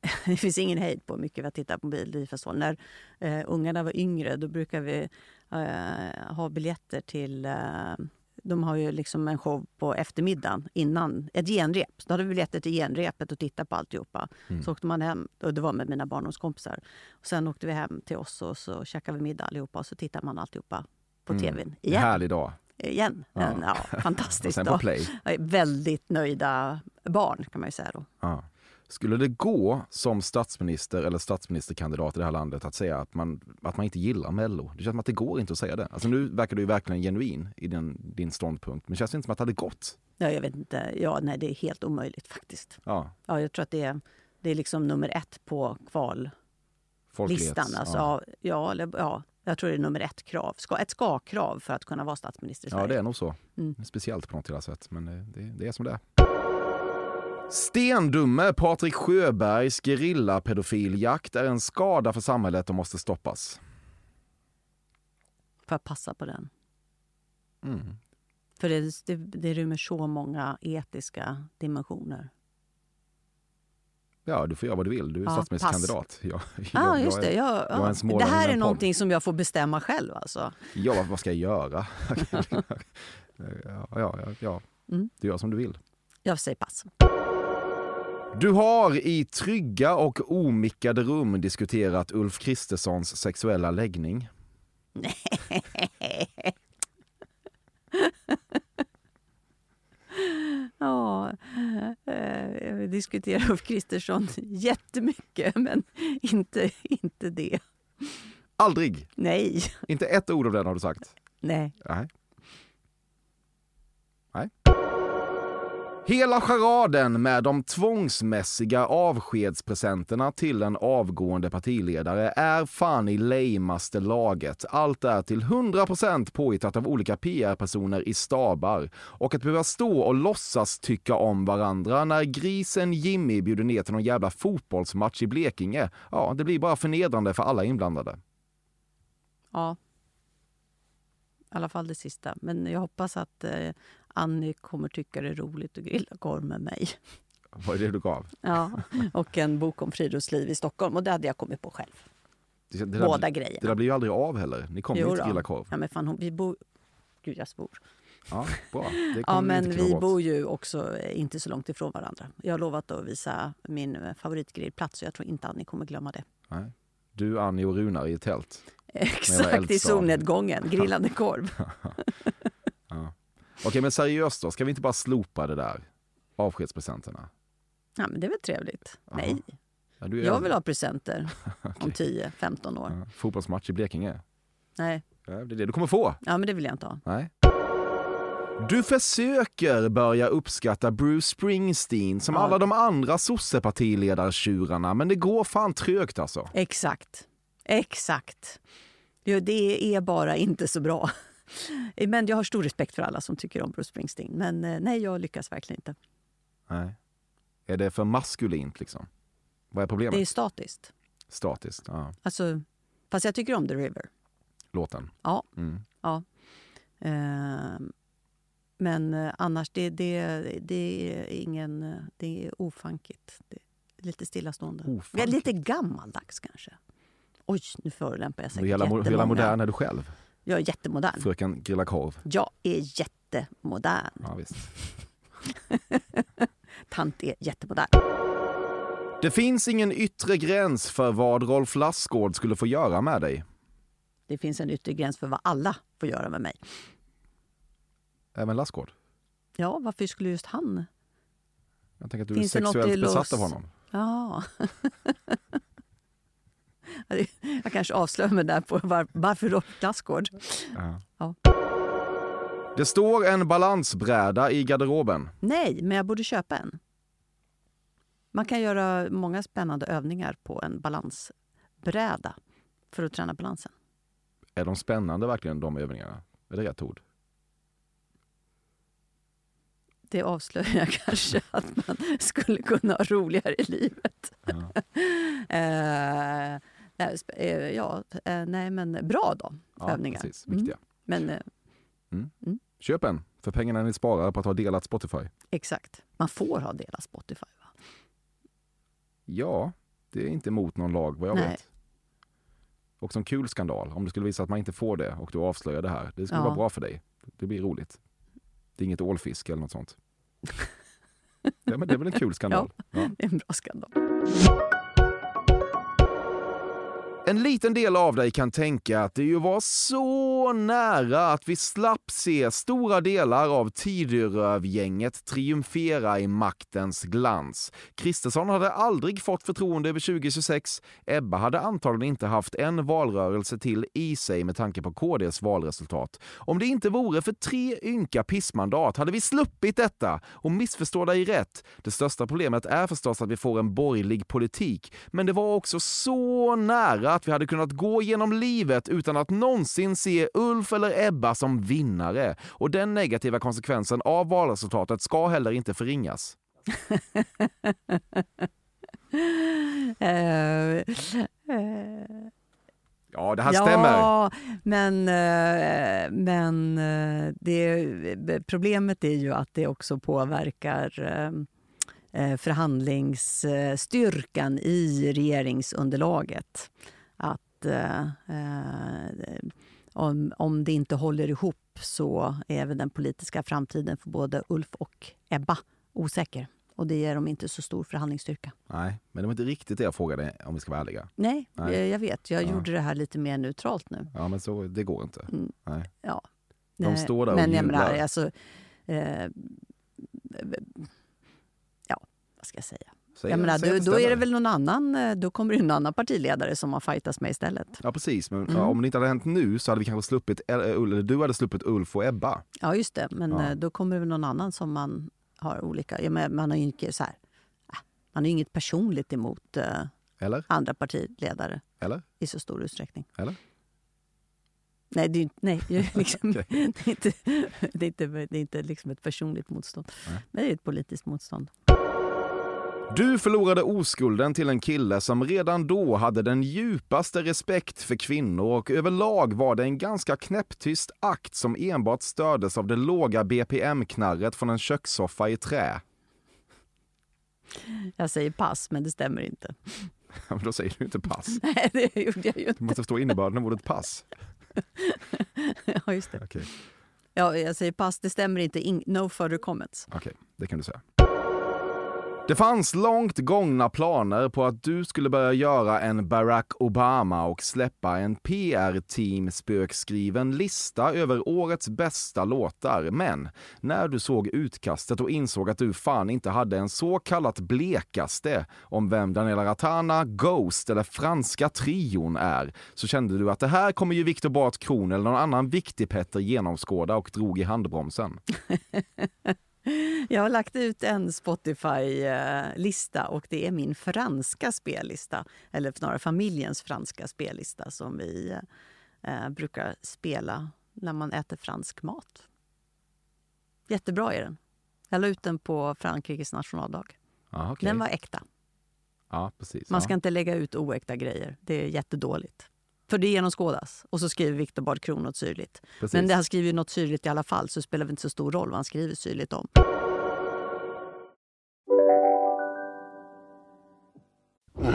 det finns ingen hejd på hur mycket vi har tittat på Melodifestivalen. När eh, ungarna var yngre då brukade vi eh, ha biljetter till... Eh, de har ju liksom en show på eftermiddagen innan ett genrep. Så då hade vi biljetter till genrepet och tittade på alltihopa. Mm. Så åkte man hem, och det var med mina barndomskompisar. Och sen åkte vi hem till oss och så käkade vi middag allihopa och så tittade man alltihopa på Mm. tvn En igen. Härlig dag. igen. Ja. En, ja, Och fantastiskt. sen på dag. play. Ja, Väldigt nöjda barn kan man ju säga då. Ja. Skulle det gå som statsminister eller statsministerkandidat i det här landet att säga att man, att man inte gillar Mello? Det känns som att det går inte att säga det. Alltså nu verkar du ju verkligen genuin i din, din ståndpunkt. Men det känns inte som att det hade gått. Ja, jag vet inte. Ja, nej, det är helt omöjligt faktiskt. Ja, Ja, jag tror att det är, det är liksom nummer ett på kvallistan. Alltså, ja. ja. Ja, jag tror det är nummer ett krav. Ett ska-krav för att kunna vara statsminister i Sverige. ja, det är nog så. Mm. Speciellt på något sätt. Men det, det, det är som det är. Stendumme Patrik Sjöbergs gerillapedofiljakt är en skada för samhället och måste stoppas. Får jag passa på den? Mm. För det, det, det rymmer så många etiska dimensioner. Ja, du får göra vad du vill. Du är Ja, statsministerkandidat. Jag, Ja, jag- ah, just det. Jag, jag ja. det här är någonting som jag får bestämma själv alltså. Ja, vad- vad ska jag göra? ja, ja, ja, ja. Mm. Du gör som du vill. Jag säger pass. Du har i trygga och omickade rum diskuterat Ulf Kristerssons sexuella läggning. Ja, eh, vi diskuterar Ulf Kristersson jättemycket, men inte, inte det. Aldrig! Nej, Inte ett ord av den har du sagt. Nej. Nej. Hela charaden med de tvångsmässiga avskedspresenterna till en avgående partiledare är fan i lejmaste laget. Allt är till 100% påhittat av olika PR-personer i stabar. Och att behöva stå och låtsas tycka om varandra när grisen Jimmy bjuder ner till någon jävla fotbollsmatch i Blekinge, ja, det blir bara förnedrande för alla inblandade. Ja. I alla fall det sista. Men jag hoppas att eh, Annie kommer tycka det är roligt att grilla korv med mig. Vad är det du gav? Ja, och en bok om friluftsliv i Stockholm. Och det hade jag kommit på själv. Det, det där- Båda Det grejerna. där blir ju aldrig av heller. Ni kommer inte grilla korv. Ja, men fan, hon- vi bor... Gud, jag svor. Ja, bra. Ja, men vi bort. bor ju också eh, inte så långt ifrån varandra. Jag har lovat att visa min eh, favoritgrillplats och jag tror inte ni kommer glömma det. Nej. Du, Annie och Runar i ett tält. Exakt, i solnedgången. Grillande korv. Okej, men seriöst då. Ska vi inte bara slopa det där? Avskedspresenterna. Ja, men det är väl trevligt? Ja. Nej, Ja, är jag vill ha presenter om Okej. 10-15 år. Ja, fotbollsmatch i Blekinge. Nej, Ja, det är det du kommer få. ja, men det vill jag inte ha. Nej. Du försöker börja uppskatta Bruce Springsteen som Ja. alla de andra sossepartiledartjurarna, men det går fan trögt alltså. Exakt. Exakt. Jo, det är bara inte så bra. Men jag har stor respekt för alla som tycker om Bruce Springsteen. Men eh, nej, jag lyckas verkligen inte. Nej. Är det för maskulint liksom? Vad är problemet? Det är statiskt. Statiskt, ja. Alltså, fast jag tycker om The River. Låten. Ja. Mm. Ja. Eh, men eh, annars, det, det, det är ingen... eh, Det är ofankigt. Det är lite stillastående. Ofankigt. Lite gammaldags kanske. Oj, nu förolämpar jag Hur säkert jävla, hur jävla jättemånga. modern är du själv? Jag är jättemodern. Fröken grillar korv. Jag är jättemodern. Ja, visst. Tant är jättemodern. Det finns ingen yttre gräns för vad Rolf Lassgård skulle få göra med dig. Det finns en yttre gräns för vad alla får göra med mig. Även Lassgård. Ja, varför skulle just han? Jag tänker att du Finns är sexuellt besatt av honom. Ja. Jag kanske avslöjar mig där på var, varför Rolf Lassgård. Ja. Ja. Det står en balansbräda i garderoben. Nej, men jag borde köpa en. Man kan göra många spännande övningar på en balansbräda för att träna balansen. Är de spännande verkligen, de övningarna? Är det rätt ord? Det avslöjar kanske att man skulle kunna ha roligare i livet. Ja. eh, ja, eh, nej, men bra då, Ja, övningar. precis. Mm. Viktiga. Men eh, Köp en, för pengarna ni sparar på att ha delat Spotify. exakt, man får ha delat Spotify. Va? Ja, det är inte emot någon lag vad jag Nej. vet. Och som kul skandal, om det skulle visa att man inte får det och du avslöjar det här. Det skulle Ja. vara bra för dig. Det blir roligt. Det är inget ålfiske eller något sånt. ja, men det är väl en kul skandal? Ja. Det är en bra skandal. En liten del av dig kan tänka att det ju var så nära att vi slapp se stora delar av Tidörövgänget triumfera i maktens glans. Kristersson hade aldrig fått förtroende över 2026. Ebba hade antagligen inte haft en valrörelse till i sig med tanke på KDs valresultat. Om det inte vore för tre ynka pissmandat hade vi sluppit detta. Och missförstå dig rätt, det största problemet är förstås att vi får en borgerlig politik. Men det var också så nära att vi hade kunnat gå genom livet utan att någonsin se Ulf eller Ebba som vinnare. Och den negativa konsekvensen av valresultatet ska heller inte förringas. Eh, eh, Ja, det här stämmer. Ja, men, eh, men det, problemet är ju att det också påverkar förhandlingsstyrkan i regeringsunderlaget. Eh, eh, om, om det inte håller ihop så är även den politiska framtiden för både Ulf och Ebba osäker. Och det ger dem inte så stor förhandlingsstyrka. Nej, men det var inte riktigt det jag frågade om vi ska vara ärliga. Nej, Nej. eh, jag vet. Jag Ja. gjorde det här lite mer neutralt nu. Ja, men så, det går inte. Mm. Nej. Ja. De står där och Men jublar. alltså... Eh, ja, vad ska jag säga? Säg- jag menar, säg då, är det väl någon annan, eh, då kommer det en annan partiledare som man fightas med istället. Ja, precis. Men Mm. ja, om det inte hade hänt nu så hade vi kanske sluppit, eller eller du hade sluppit Ulf och Ebba. Ja, just det. Men Ja. eh, då kommer det väl någon annan som man har olika... Ja, men man har ju inte så här... äh, Man har inget personligt emot eh, Eller? andra partiledare Eller? i så stor utsträckning. Eller? Nej, det är, nej, liksom, det är inte, det är inte, det är inte liksom ett personligt motstånd. Nej. Men det är ett politiskt motstånd. Du förlorade oskulden till en kille som redan då hade den djupaste respekt för kvinnor och överlag var det en ganska knäpptyst akt som enbart stördes av det låga BPM-knarret från en kökssoffa i trä. Jag säger pass, men det stämmer inte. Ja, men då säger du inte pass. Nej, det gjorde jag ju Du inte. måste förstå innebörden av ordet pass. Ja, just det. Okej, Ja, jag säger pass, det stämmer inte. In, no further comments. okej, det kan du säga. Det fanns långt gångna planer på att du skulle börja göra en Barack Obama och släppa en PR-team spökskriven lista över årets bästa låtar. Men när du såg utkastet och insåg att du fan inte hade en så kallat blekaste om vem Daniela Ratana, Ghost eller franska trion är, så kände du att det här kommer ju Viktor Bart Kron eller någon annan viktig Petter genomskåda och drog i handbromsen. Jag har lagt ut en Spotify-lista och det är min franska spellista. Eller snarare familjens franska spellista som vi eh, brukar spela när man äter fransk mat. Jättebra är den. Jag la ut den på Frankrikes nationaldag. Ja, okej. Den var äkta. Ja, precis. Man ja. ska inte lägga ut oäkta grejer. Det är jättedåligt. För det genomskådas. Och så skriver Viktor Bard Kron något syrligt. Precis. Men det, han skriver ju något syrligt i alla fall så det spelar väl inte så stor roll vad han skriver syrligt om.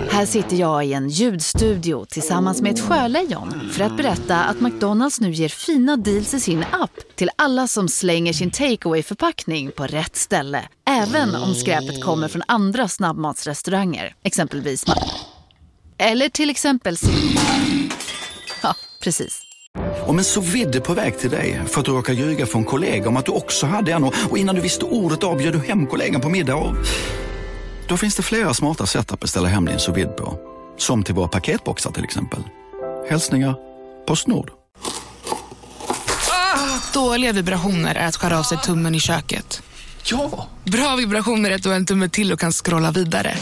Här sitter jag i en ljudstudio tillsammans med ett sjölejon för att berätta att McDonalds nu ger fina deals i sin app till alla som slänger sin takeaway förpackning på rätt ställe. Även om skräpet kommer från andra snabbmatsrestauranger, exempelvis Eller till exempel precis. Om en så vidde på väg till dig för att du råkar ljuga från kollega om att du också hade en och innan du visste ordet av du hem kollegan på middag och... Då finns det flera smarta sätt att beställa hem din sous på. Som till våra paketboxar till exempel. Hälsningar Postnord. Dåliga vibrationer är att skära av sig tummen i köket. Ja! Bra vibrationer är ett och en tumme till och kan scrolla vidare.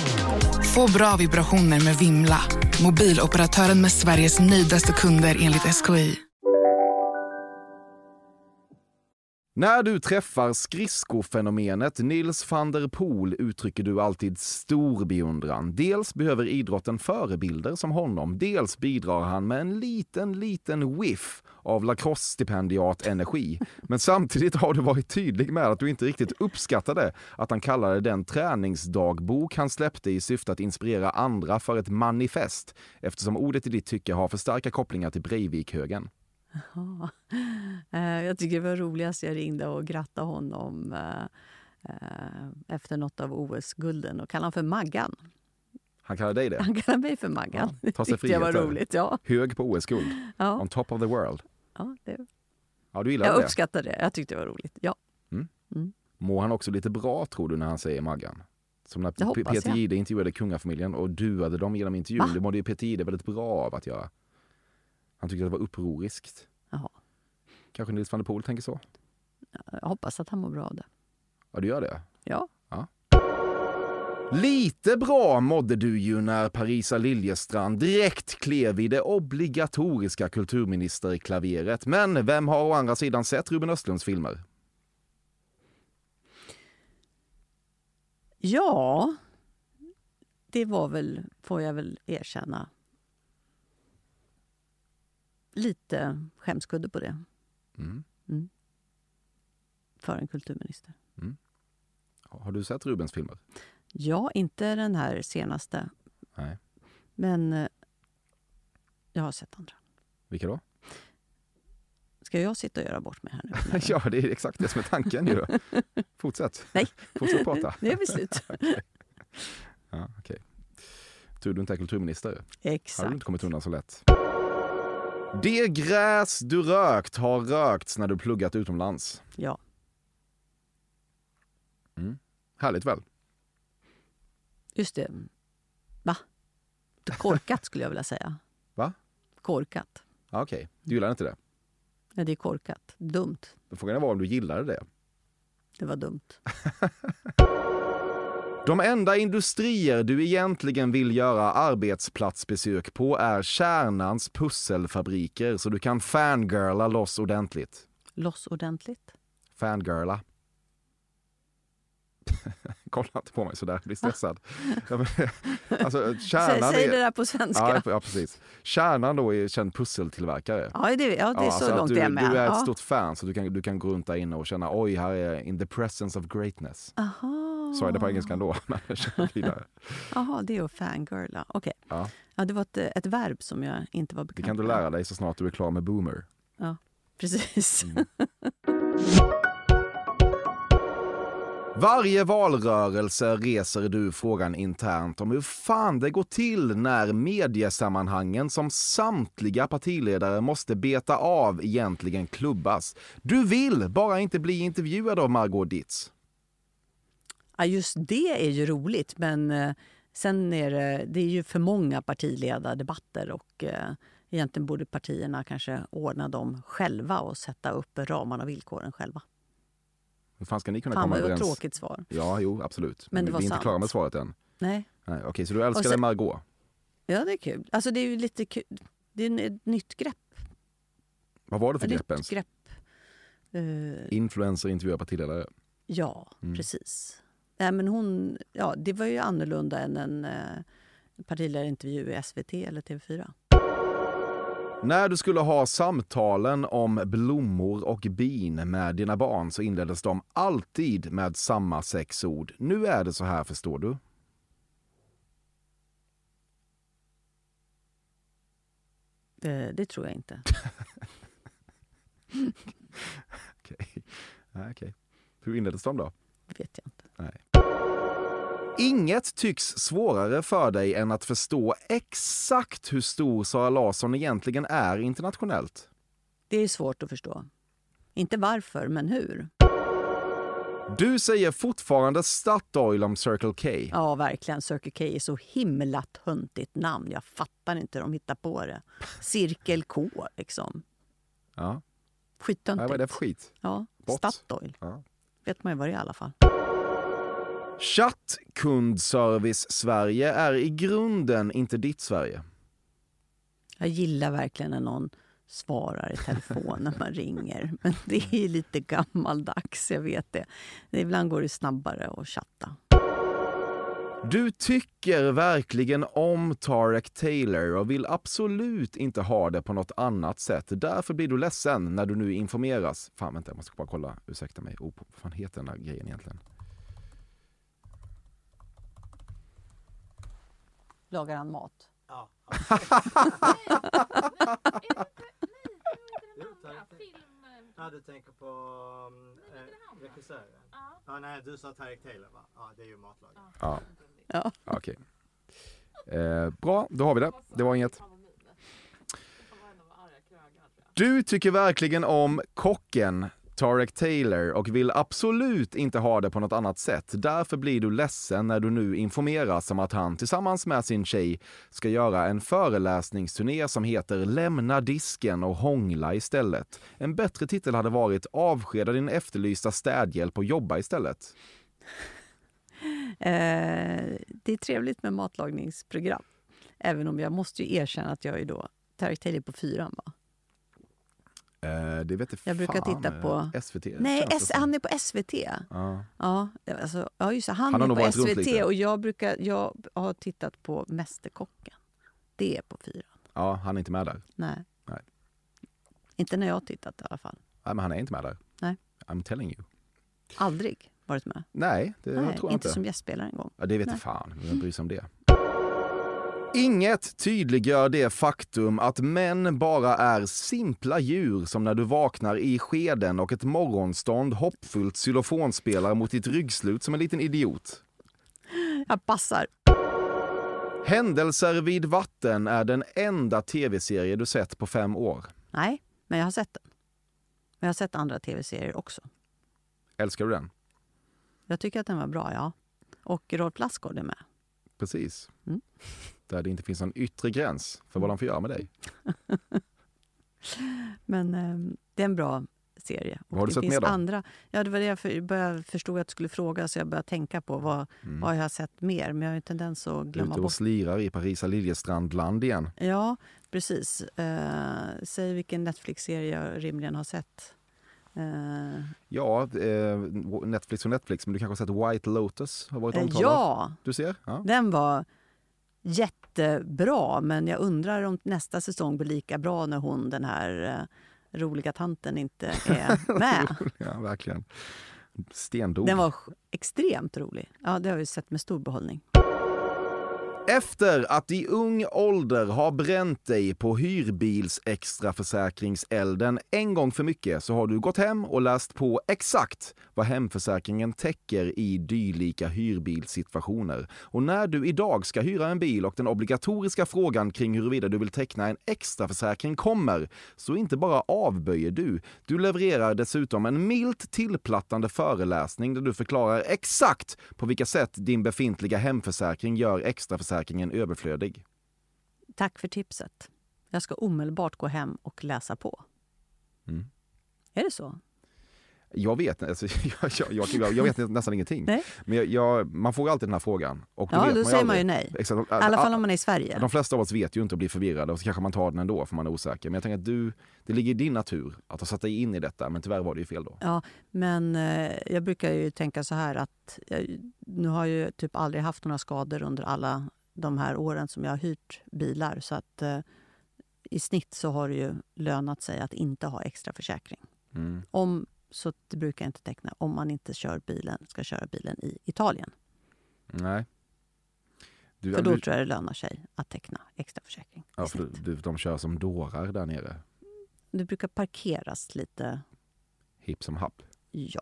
Få bra vibrationer med Vimla. Mobiloperatören med Sveriges nöjdaste kunder enligt SKI. När du träffar skridskofenomenet Nils van der Poel uttrycker du alltid stor beundran. Dels behöver idrotten förebilder som honom, dels bidrar han med en liten, liten whiff av lacrosse-stipendiat-energi. Men samtidigt har du varit tydlig med att du inte riktigt uppskattade att han kallade den träningsdagbok han släppte i syfte att inspirera andra för ett manifest, eftersom ordet i ditt tycke har för starka kopplingar till Breivik-högen. Jaha. Eh, Jag tycker det var roligast jag ringde och grattade honom eh, eh, efter något av OS-gulden och kallade honom för Maggan. Han kallar dig det? Han kallade mig för Maggan. Ta det sig tyckte jag var friheter. roligt. Ja. Hög på OS-guld. Ja. On top of the world. Ja, det, Ja, du gillar jag det? uppskattar det. Jag tyckte det var roligt. Ja. Mm. Mm. Mår han också lite bra tror du när han säger Maggan? Som när Peter. Jihde intervjuade kungafamiljen och duade dem genom intervjun. Va? Det mådde ju Peter Jihde väldigt bra av att göra. Han tyckte att det var upproriskt. Jaha. Kanske Nils van der Poel tänker så? Jag hoppas att han mår bra av det. Ja, du gör det? Ja. Lite bra mådde du ju när Parisa Liljestrand direkt klev i det obligatoriska kulturministerklaveret. Men vem har å andra sidan sett Ruben Östlunds filmer? Ja, det var väl, får jag väl erkänna, lite skämskudde på det. Mm. Mm. För en kulturminister. Har du sett Rubens filmer? Ja, inte den här senaste. Nej. Men eh, jag har sett andra. Vilka då? Ska jag sitta och göra bort mig här nu? ja, det är exakt det som är tanken ju. Fortsätt. Nej. Fortsätt prata. Nu är vi slut. Okej. Ja, okej. Tur du inte är kulturminister. Exakt. Har du inte kommit undan så lätt. Det gräs du rökt har rökts när du pluggat utomlands. Ja. Mm. Härligt väl? Just det. Va? Korkat skulle jag vilja säga. Va? Korkat. Ja, Okej, du gillar inte det? Ja, det är korkat. Dumt. Frågan var om du gillade det. Det var dumt. De enda industrier du egentligen vill göra arbetsplatsbesök på är kärnans pusselfabriker så du kan fangirla loss ordentligt. Loss ordentligt. Fangirla. Kolla inte på mig sådär, jag blir stressad. Ja, alltså, kärnan Säg, är- det där på svenska. Ja, ja, precis. Kärnan då är känd pusseltillverkare. Ja, det, ja, det är så alltså att långt du, det är med. Du är ett ja. stort fan så du kan, du kan gå runt där inne och känna oj, här är in the presence of greatness. Aha. Så är det på engelska ändå, jag. Jaha, det är att fangirla. Okej. Ja. Ja, det var ett, ett verb som jag inte var Det bekant kan du med. lära dig så snart du är klar med Boomer. Ja, precis. Mm. Varje valrörelse reser du frågan internt om hur fan det går till när mediesammanhangen som samtliga partiledare måste beta av egentligen klubbas. Du vill bara inte bli intervjuad av Margot Ditz. Ja, just det är ju roligt, men eh, sen är det, det är ju för många partiledardebatter och eh, egentligen borde partierna kanske ordna dem själva och sätta upp ramarna och villkoren själva. Hur fan ska ni kunna Fan, komma vad överens? tråkigt svar. Ja, jo, absolut. Men det var vi är inte sant. klara med svaret än. Nej. Nej, Okej, så du älskade sen- Margot? Ja, det är kul. Alltså det är ju lite kul. Det är ett nytt grepp. Vad var det för Ett grepp ens? grepp. Eh, Influencer intervjuar partiledare. Ja, Mm. precis. Nej, men hon, ja, det var ju annorlunda än en eh, partiledarintervju i SVT eller TV4. När du skulle ha samtalen om blommor och bin med dina barn så inleddes de alltid med samma sex ord. Nu är det så här, förstår du. Eh, det tror jag inte. Okej. Nej, okej. Hur inleddes de då? vet jag inte. Nej. Inget tycks svårare för dig än att förstå exakt hur stor Sara Larsson egentligen är internationellt. Det är svårt att förstå. Inte varför, men hur. Du säger fortfarande Statoil om Circle K. Ja, verkligen. Circle K är så himla töntigt namn. Jag fattar inte hur de hittar på det. Cirkel K, liksom. Ja. Skittöntigt. Vad är det för skit? Ja, Bort. Statoil. Ja. vet man ju vad det är i alla fall. Chattkundservice Sverige är i grunden inte ditt Sverige. Jag gillar verkligen när någon svarar i telefon när man ringer. Men det är lite gammaldags, jag vet det. Ibland går det snabbare att chatta. Du tycker verkligen om Tarek Taylor och vill absolut inte ha det på något annat sätt. Därför blir du ledsen när du nu informeras. Fan vänta, jag måste bara kolla. Ursäkta mig. Oh, vad fan heter den där grejen egentligen? Lagar han mat? Ja. Ja, du tänker på um, eh, regissören? Ja. nej, du sa Tarek Taylor va? Ja, det är ju matlagare. Ja. Ja. Okej. Eh, bra, då har vi det. Det var inget. Du tycker verkligen om kocken Tarek Taylor och vill absolut inte ha det på något annat sätt. Därför blir du ledsen när du nu informeras om att han tillsammans med sin tjej ska göra en föreläsningsturné som heter Lämna disken och hångla istället. En bättre titel hade varit Avskeda din efterlysta städhjälp och jobba istället. Eh, det är trevligt med matlagningsprogram. Även om jag måste ju erkänna att jag är då Tarek Taylor på fyran. Va? Eh, det vet Jag brukar fan, titta på... eh, SVT. Nej, S- han är på SVT. Ja. Ja, alltså, ja just det, han, Han är på SVT och jag, brukar, jag har tittat på Mästerkocken. Det är på fyran. ja, han är inte med där. Nej. Nej. Inte när jag har tittat i alla fall. Nej, men han är inte med där. Nej. I'm telling you. Aldrig varit med. Nej, det Nej, tror jag inte inte. som gästspelare en gång. Ja, det vet Nej. jag fan. Vem bryr sig om det? Inget tydliggör det faktum att män bara är simpla djur som när du vaknar i skeden och ett morgonstånd hoppfullt xylofonspelare mot ditt ryggslut som en liten idiot. Jag passar. Händelser vid vatten är den enda tv-serie du sett på fem år. Nej, men jag har sett den. Men jag har sett andra tv-serier också. Älskar du den? Jag tycker att den var bra, ja. Och Rolf Lassgård är med. Precis. Mm. Där det inte finns någon yttre gräns för vad de får göra med dig. Men eh, det är en bra serie. Vad har du sett mer då? Andra, ja, det var det jag för, började förstod att du skulle fråga, så jag började tänka på vad, Mm. vad jag har sett mer. Men jag har en tendens att glömma Ute och bort. slirar i Parisa Liljestrandland igen. Ja, precis. Eh, säg vilken Netflix-serie jag rimligen har sett. Ja, eh, Netflix och Netflix, men du kanske har sett White Lotus? Har varit Eh, omtalad? ja. Du ser? Ja. Den var jättebra, men jag undrar om nästa säsong blir lika bra när hon, den här eh, roliga tanten, inte är med. ja, verkligen. Stendog. Den var extremt rolig. Ja, det har vi sett med stor behållning. Efter att i ung ålder ha bränt dig på hyrbils extraförsäkringselden en gång för mycket så har du gått hem och läst på exakt vad hemförsäkringen täcker i dylika hyrbilssituationer. Och när du idag ska hyra en bil och den obligatoriska frågan kring huruvida du vill teckna en extraförsäkring kommer, så inte bara avböjer du, du levererar dessutom en milt tillplattande föreläsning där du förklarar exakt på vilka sätt din befintliga hemförsäkring gör extraförsäkringen överflödig. Tack för tipset. Jag ska omedelbart gå hem och läsa på. Mm. Är det så? Jag vet, alltså, jag, jag, jag, jag vet nästan ingenting. Nej. Men man får ju alltid den här frågan. Och Ja, vet då säger man ju nej. Exakt. I alla fall om man är i Sverige. De flesta av oss vet ju inte och blir förvirrade och så kanske man tar den ändå för man är osäker. Men jag tänker att du, det ligger i din natur att ha satt dig in i detta, men tyvärr var det ju fel då. Ja, men eh, jag brukar ju tänka så här att jag, nu har jag ju typ aldrig haft några skador under alla de här åren som jag har hyrt bilar. Så att eh, i snitt så har det ju lönat sig att inte ha extra försäkring. Mm. Om, så det brukar jag inte teckna om man inte kör bilen, ska köra bilen i Italien. Nej. Du, För då du, tror jag det lönar sig att teckna extra försäkring. ja, för du, de kör som dårar där nere. Det brukar parkeras lite, Hipp som happ. ja.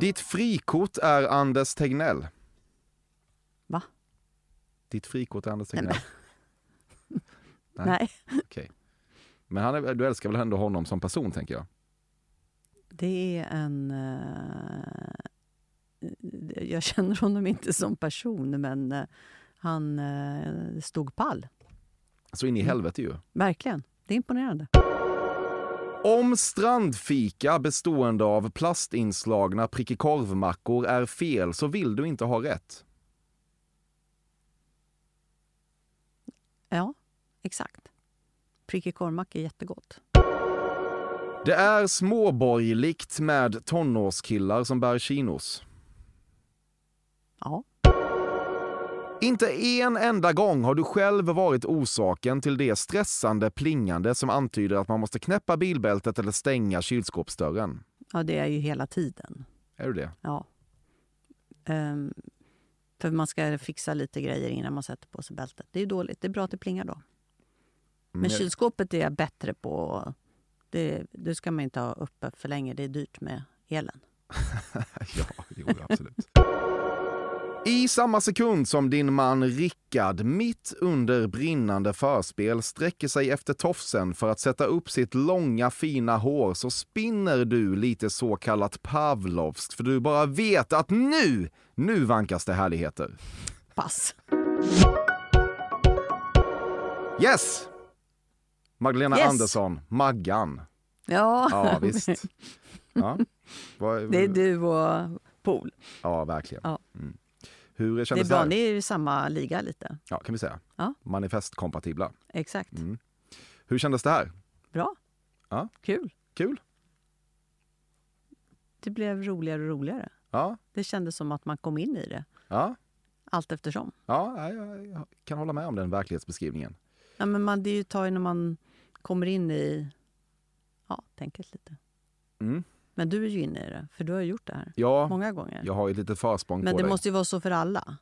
Ditt frikort är Anders Tegnell. Ditt frikort är Anders Nej, Tegnell? Nej. Okej. Men han är, du älskar väl ändå honom som person, tänker jag? Det är en... eh, jag känner honom inte som person, men eh, han eh, stod pall. Så in i helvete ju. Verkligen. Det är imponerande. Om strandfika bestående av plastinslagna prickig korvmackor är fel så vill du inte ha rätt. Ja, exakt. Prickig korvmacka är jättegott. Det är småborgerligt med tonårskillar som bär chinos. Ja. Inte en enda gång har du själv varit orsaken till det stressande plingande som antyder att man måste knäppa bilbältet eller stänga kylskåpsdörren. Ja, det är ju hela tiden. Är du det? Ja. Ehm, för man ska fixa lite grejer innan man sätter på sig bältet. Det är dåligt. Det är bra att det plingar då. Men Mm. kylskåpet är jag bättre på. Det, det ska man inte ha uppe för länge. Det är dyrt med elen. ja, jo, absolut. I samma sekund som din man Rickard mitt under brinnande förspel sträcker sig efter tofsen för att sätta upp sitt långa fina hår så spinner du lite så kallat Pavlovskt för du bara vet att nu, nu vankas det härligheter. Pass. Yes! Magdalena Yes. Andersson, Maggan. Ja, Ja, visst. Ja. Det är du och Pool. Ja, verkligen. Ja. Hur Det är kändes det, bra. här? Ni är ju i samma liga lite. Ja, kan vi säga. Ja. Manifestkompatibla. Exakt. Mm. Hur kändes det här? Bra. Ja. Kul. Kul? Det blev roligare och roligare. Ja. Det kändes som att man kom in i det Ja, allt eftersom. ja jag, jag kan hålla med om den verklighetsbeskrivningen. Ja, men man, det är ju ett tag när man kommer in i ja, tänket lite. Mm. Men du är ju inne i det, för du har gjort det här Ja, många gånger. jag har ju ett litet försprång men på det dig. måste ju vara så för alla,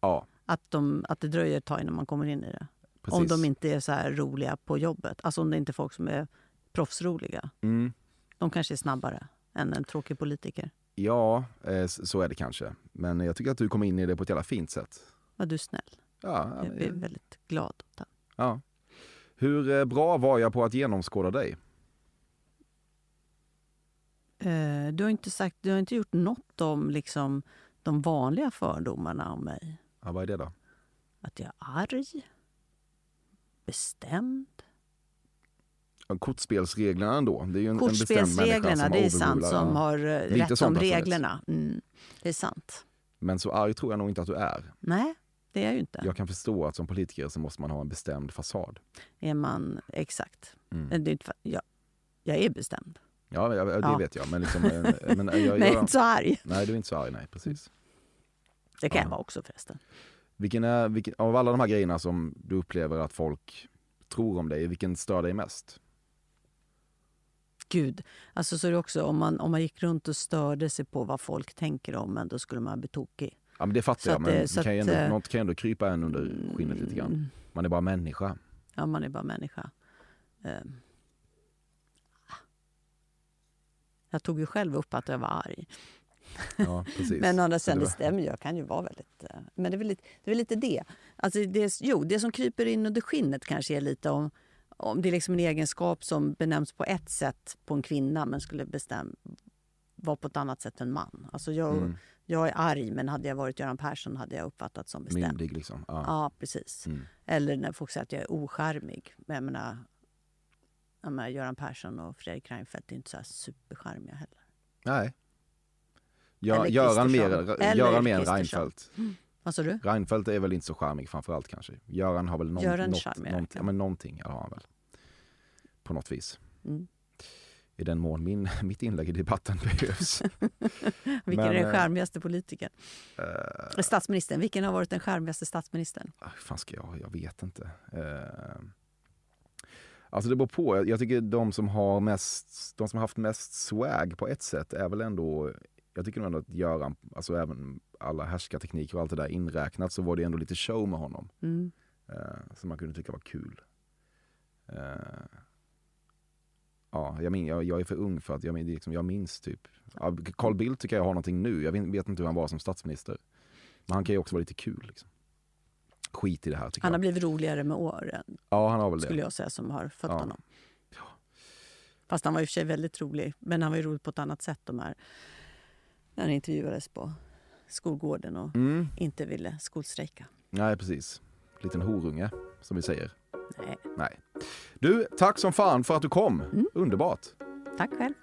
Ja, att, de, att det dröjer ett tag innan man kommer in i det. precis. Om de inte är så här roliga på jobbet. Alltså om det inte är folk som är proffsroliga. Mm. De kanske är snabbare än en tråkig politiker. Ja, eh, s- så är det kanske. Men jag tycker att du kom in i det på ett jävla fint sätt. Var du snäll? Ja, Jag blir väldigt glad åt det. ja. Hur eh, bra var jag på att genomskåda dig? Eh, Du har inte, sagt, du har inte gjort något om liksom, de vanliga fördomarna om mig. Ja, vad är det då? Att jag är arg, bestämd. Ja, Kortspelsreglerna ändå. Det är ju en, en Kortspelsreglerna, som det är sant, som har eh, Lite rätt om reglerna. Mm, det är sant. Men så arg tror jag nog inte att du är. Nej, det är jag ju inte. Jag kan förstå att som politiker så måste man ha en bestämd fasad. Är man exakt. Mm. Det är inte, för- jag, jag är bestämd. Ja, jag, det Ja. vet jag. Men, liksom, eh, men jag, Men jag är inte så arg. Nej, du är inte så arg. Nej, precis. Det kan Ja. jag vara också förresten. Vilken är, vilken, av alla de här grejerna som du upplever att folk tror om dig, vilken stör dig mest? Gud, alltså så är också om man, om man gick runt och störde sig på vad folk tänker om en, då skulle man bli tokig. Ja, men det fattar Så jag, att men det så kan ju att, ändå, eh, något kan ju ändå krypa en under skinnet lite grann. Man är bara människa. Ja, man är bara människa. Ehm. Jag tog ju själv upp att jag var arg. Ja. Men å andra sidan, det stämmer. Jag kan ju vara väldigt... eh, Men det är väl lite det. Är lite det. Alltså det jo, det som kryper in under skinnet kanske är lite om, om det är liksom en egenskap som benämns på ett sätt på en kvinna men skulle bestäm, vara på ett annat sätt än man. Alltså jag, Mm. jag är arg, men hade jag varit Göran Persson hade jag uppfattats som bestämd. Myndig liksom. Ja. Ja, precis. Mm. Eller när folk säger att jag är ocharmig. Men jag menar, menar Göran Persson och Fredrik Reinfeldt är inte så här supercharmiga heller. Nej. Ja, Eller Göran mer, Göran mer än. Reinfeldt. Vad sa du? Reinfeldt är väl inte så charmig framförallt kanske. Göran har väl någon, Göran något, charmigare, någonting, ja, men någonting har han väl. På något vis. Mm. I den mån min, mitt inlägg i debatten behövs. Vilken Men, är den eh, charmigaste politikern? Eh, Statsministern. Vilken har varit den charmigaste statsministern? hur fan ska jag, jag vet inte. Eh, alltså det beror på. Jag, tycker de som har mest, de som haft mest swag på ett sätt är väl ändå, jag tycker nog ändå att Göran, alltså även alla härskartekniker och allt det där inräknat så var det ändå lite show med honom. Mm. Eh, som man kunde tycka var kul. Eh, ja, jag, min, jag, jag är för ung för att jag, liksom, jag minns typ. Carl Bildt tycker jag har någonting nu. Jag vet, vet inte hur han var som statsminister. Men han kan ju också vara lite kul. Liksom. Skit i det här Han har jag. blivit roligare med åren, Ja, han har väl det. skulle jag säga, som har fött Ja. honom. Fast han var i och för sig väldigt rolig. Men han var ju rolig på ett annat sätt. De här, när han intervjuades på skolgården och Mm. inte ville skolstrejka. Nej, precis. Liten horunge, som vi säger. Nej. Nej. Du, tack som fan för att du kom. Underbart. Tack själv.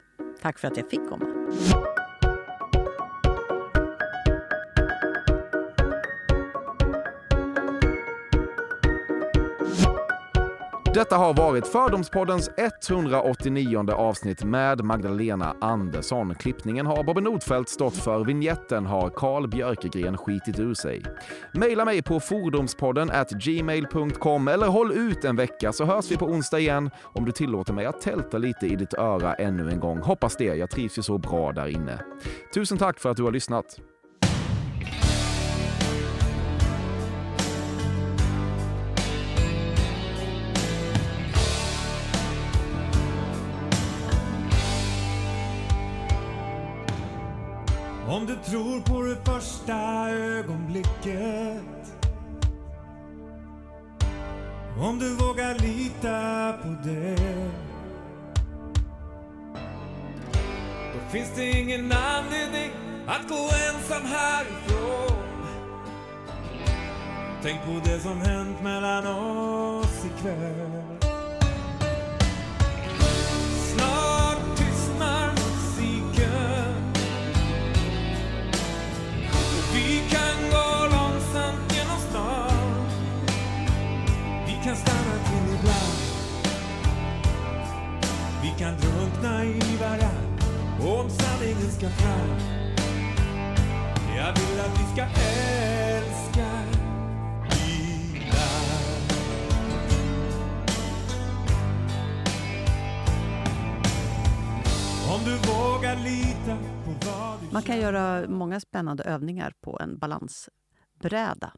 Tack för att jag fick komma. Detta har varit Fördomspoddens 189 avsnitt med Magdalena Andersson. Klippningen har Bobby Nordfeldt stått för. Vignetten har Carl Björkegren skitit ur sig. Maila mig på fordomspodden at gmail.com eller håll ut en vecka så hörs vi på onsdag igen om du tillåter mig att tälta lite i ditt öra ännu en gång. Hoppas det, jag trivs ju så bra där inne. Tusen tack för att du har lyssnat. Tror på det första ögonblicket. Om du vågar lita på det. Då finns det ingen anledning att gå ensam härifrån. Tänk på det som hänt mellan oss ikväll. Kan drunkna i varann om sanningen ska fram. Jag vill att vi ska älska ibland Om du vågar lita på vad du Man kan göra många spännande övningar på en balansbräda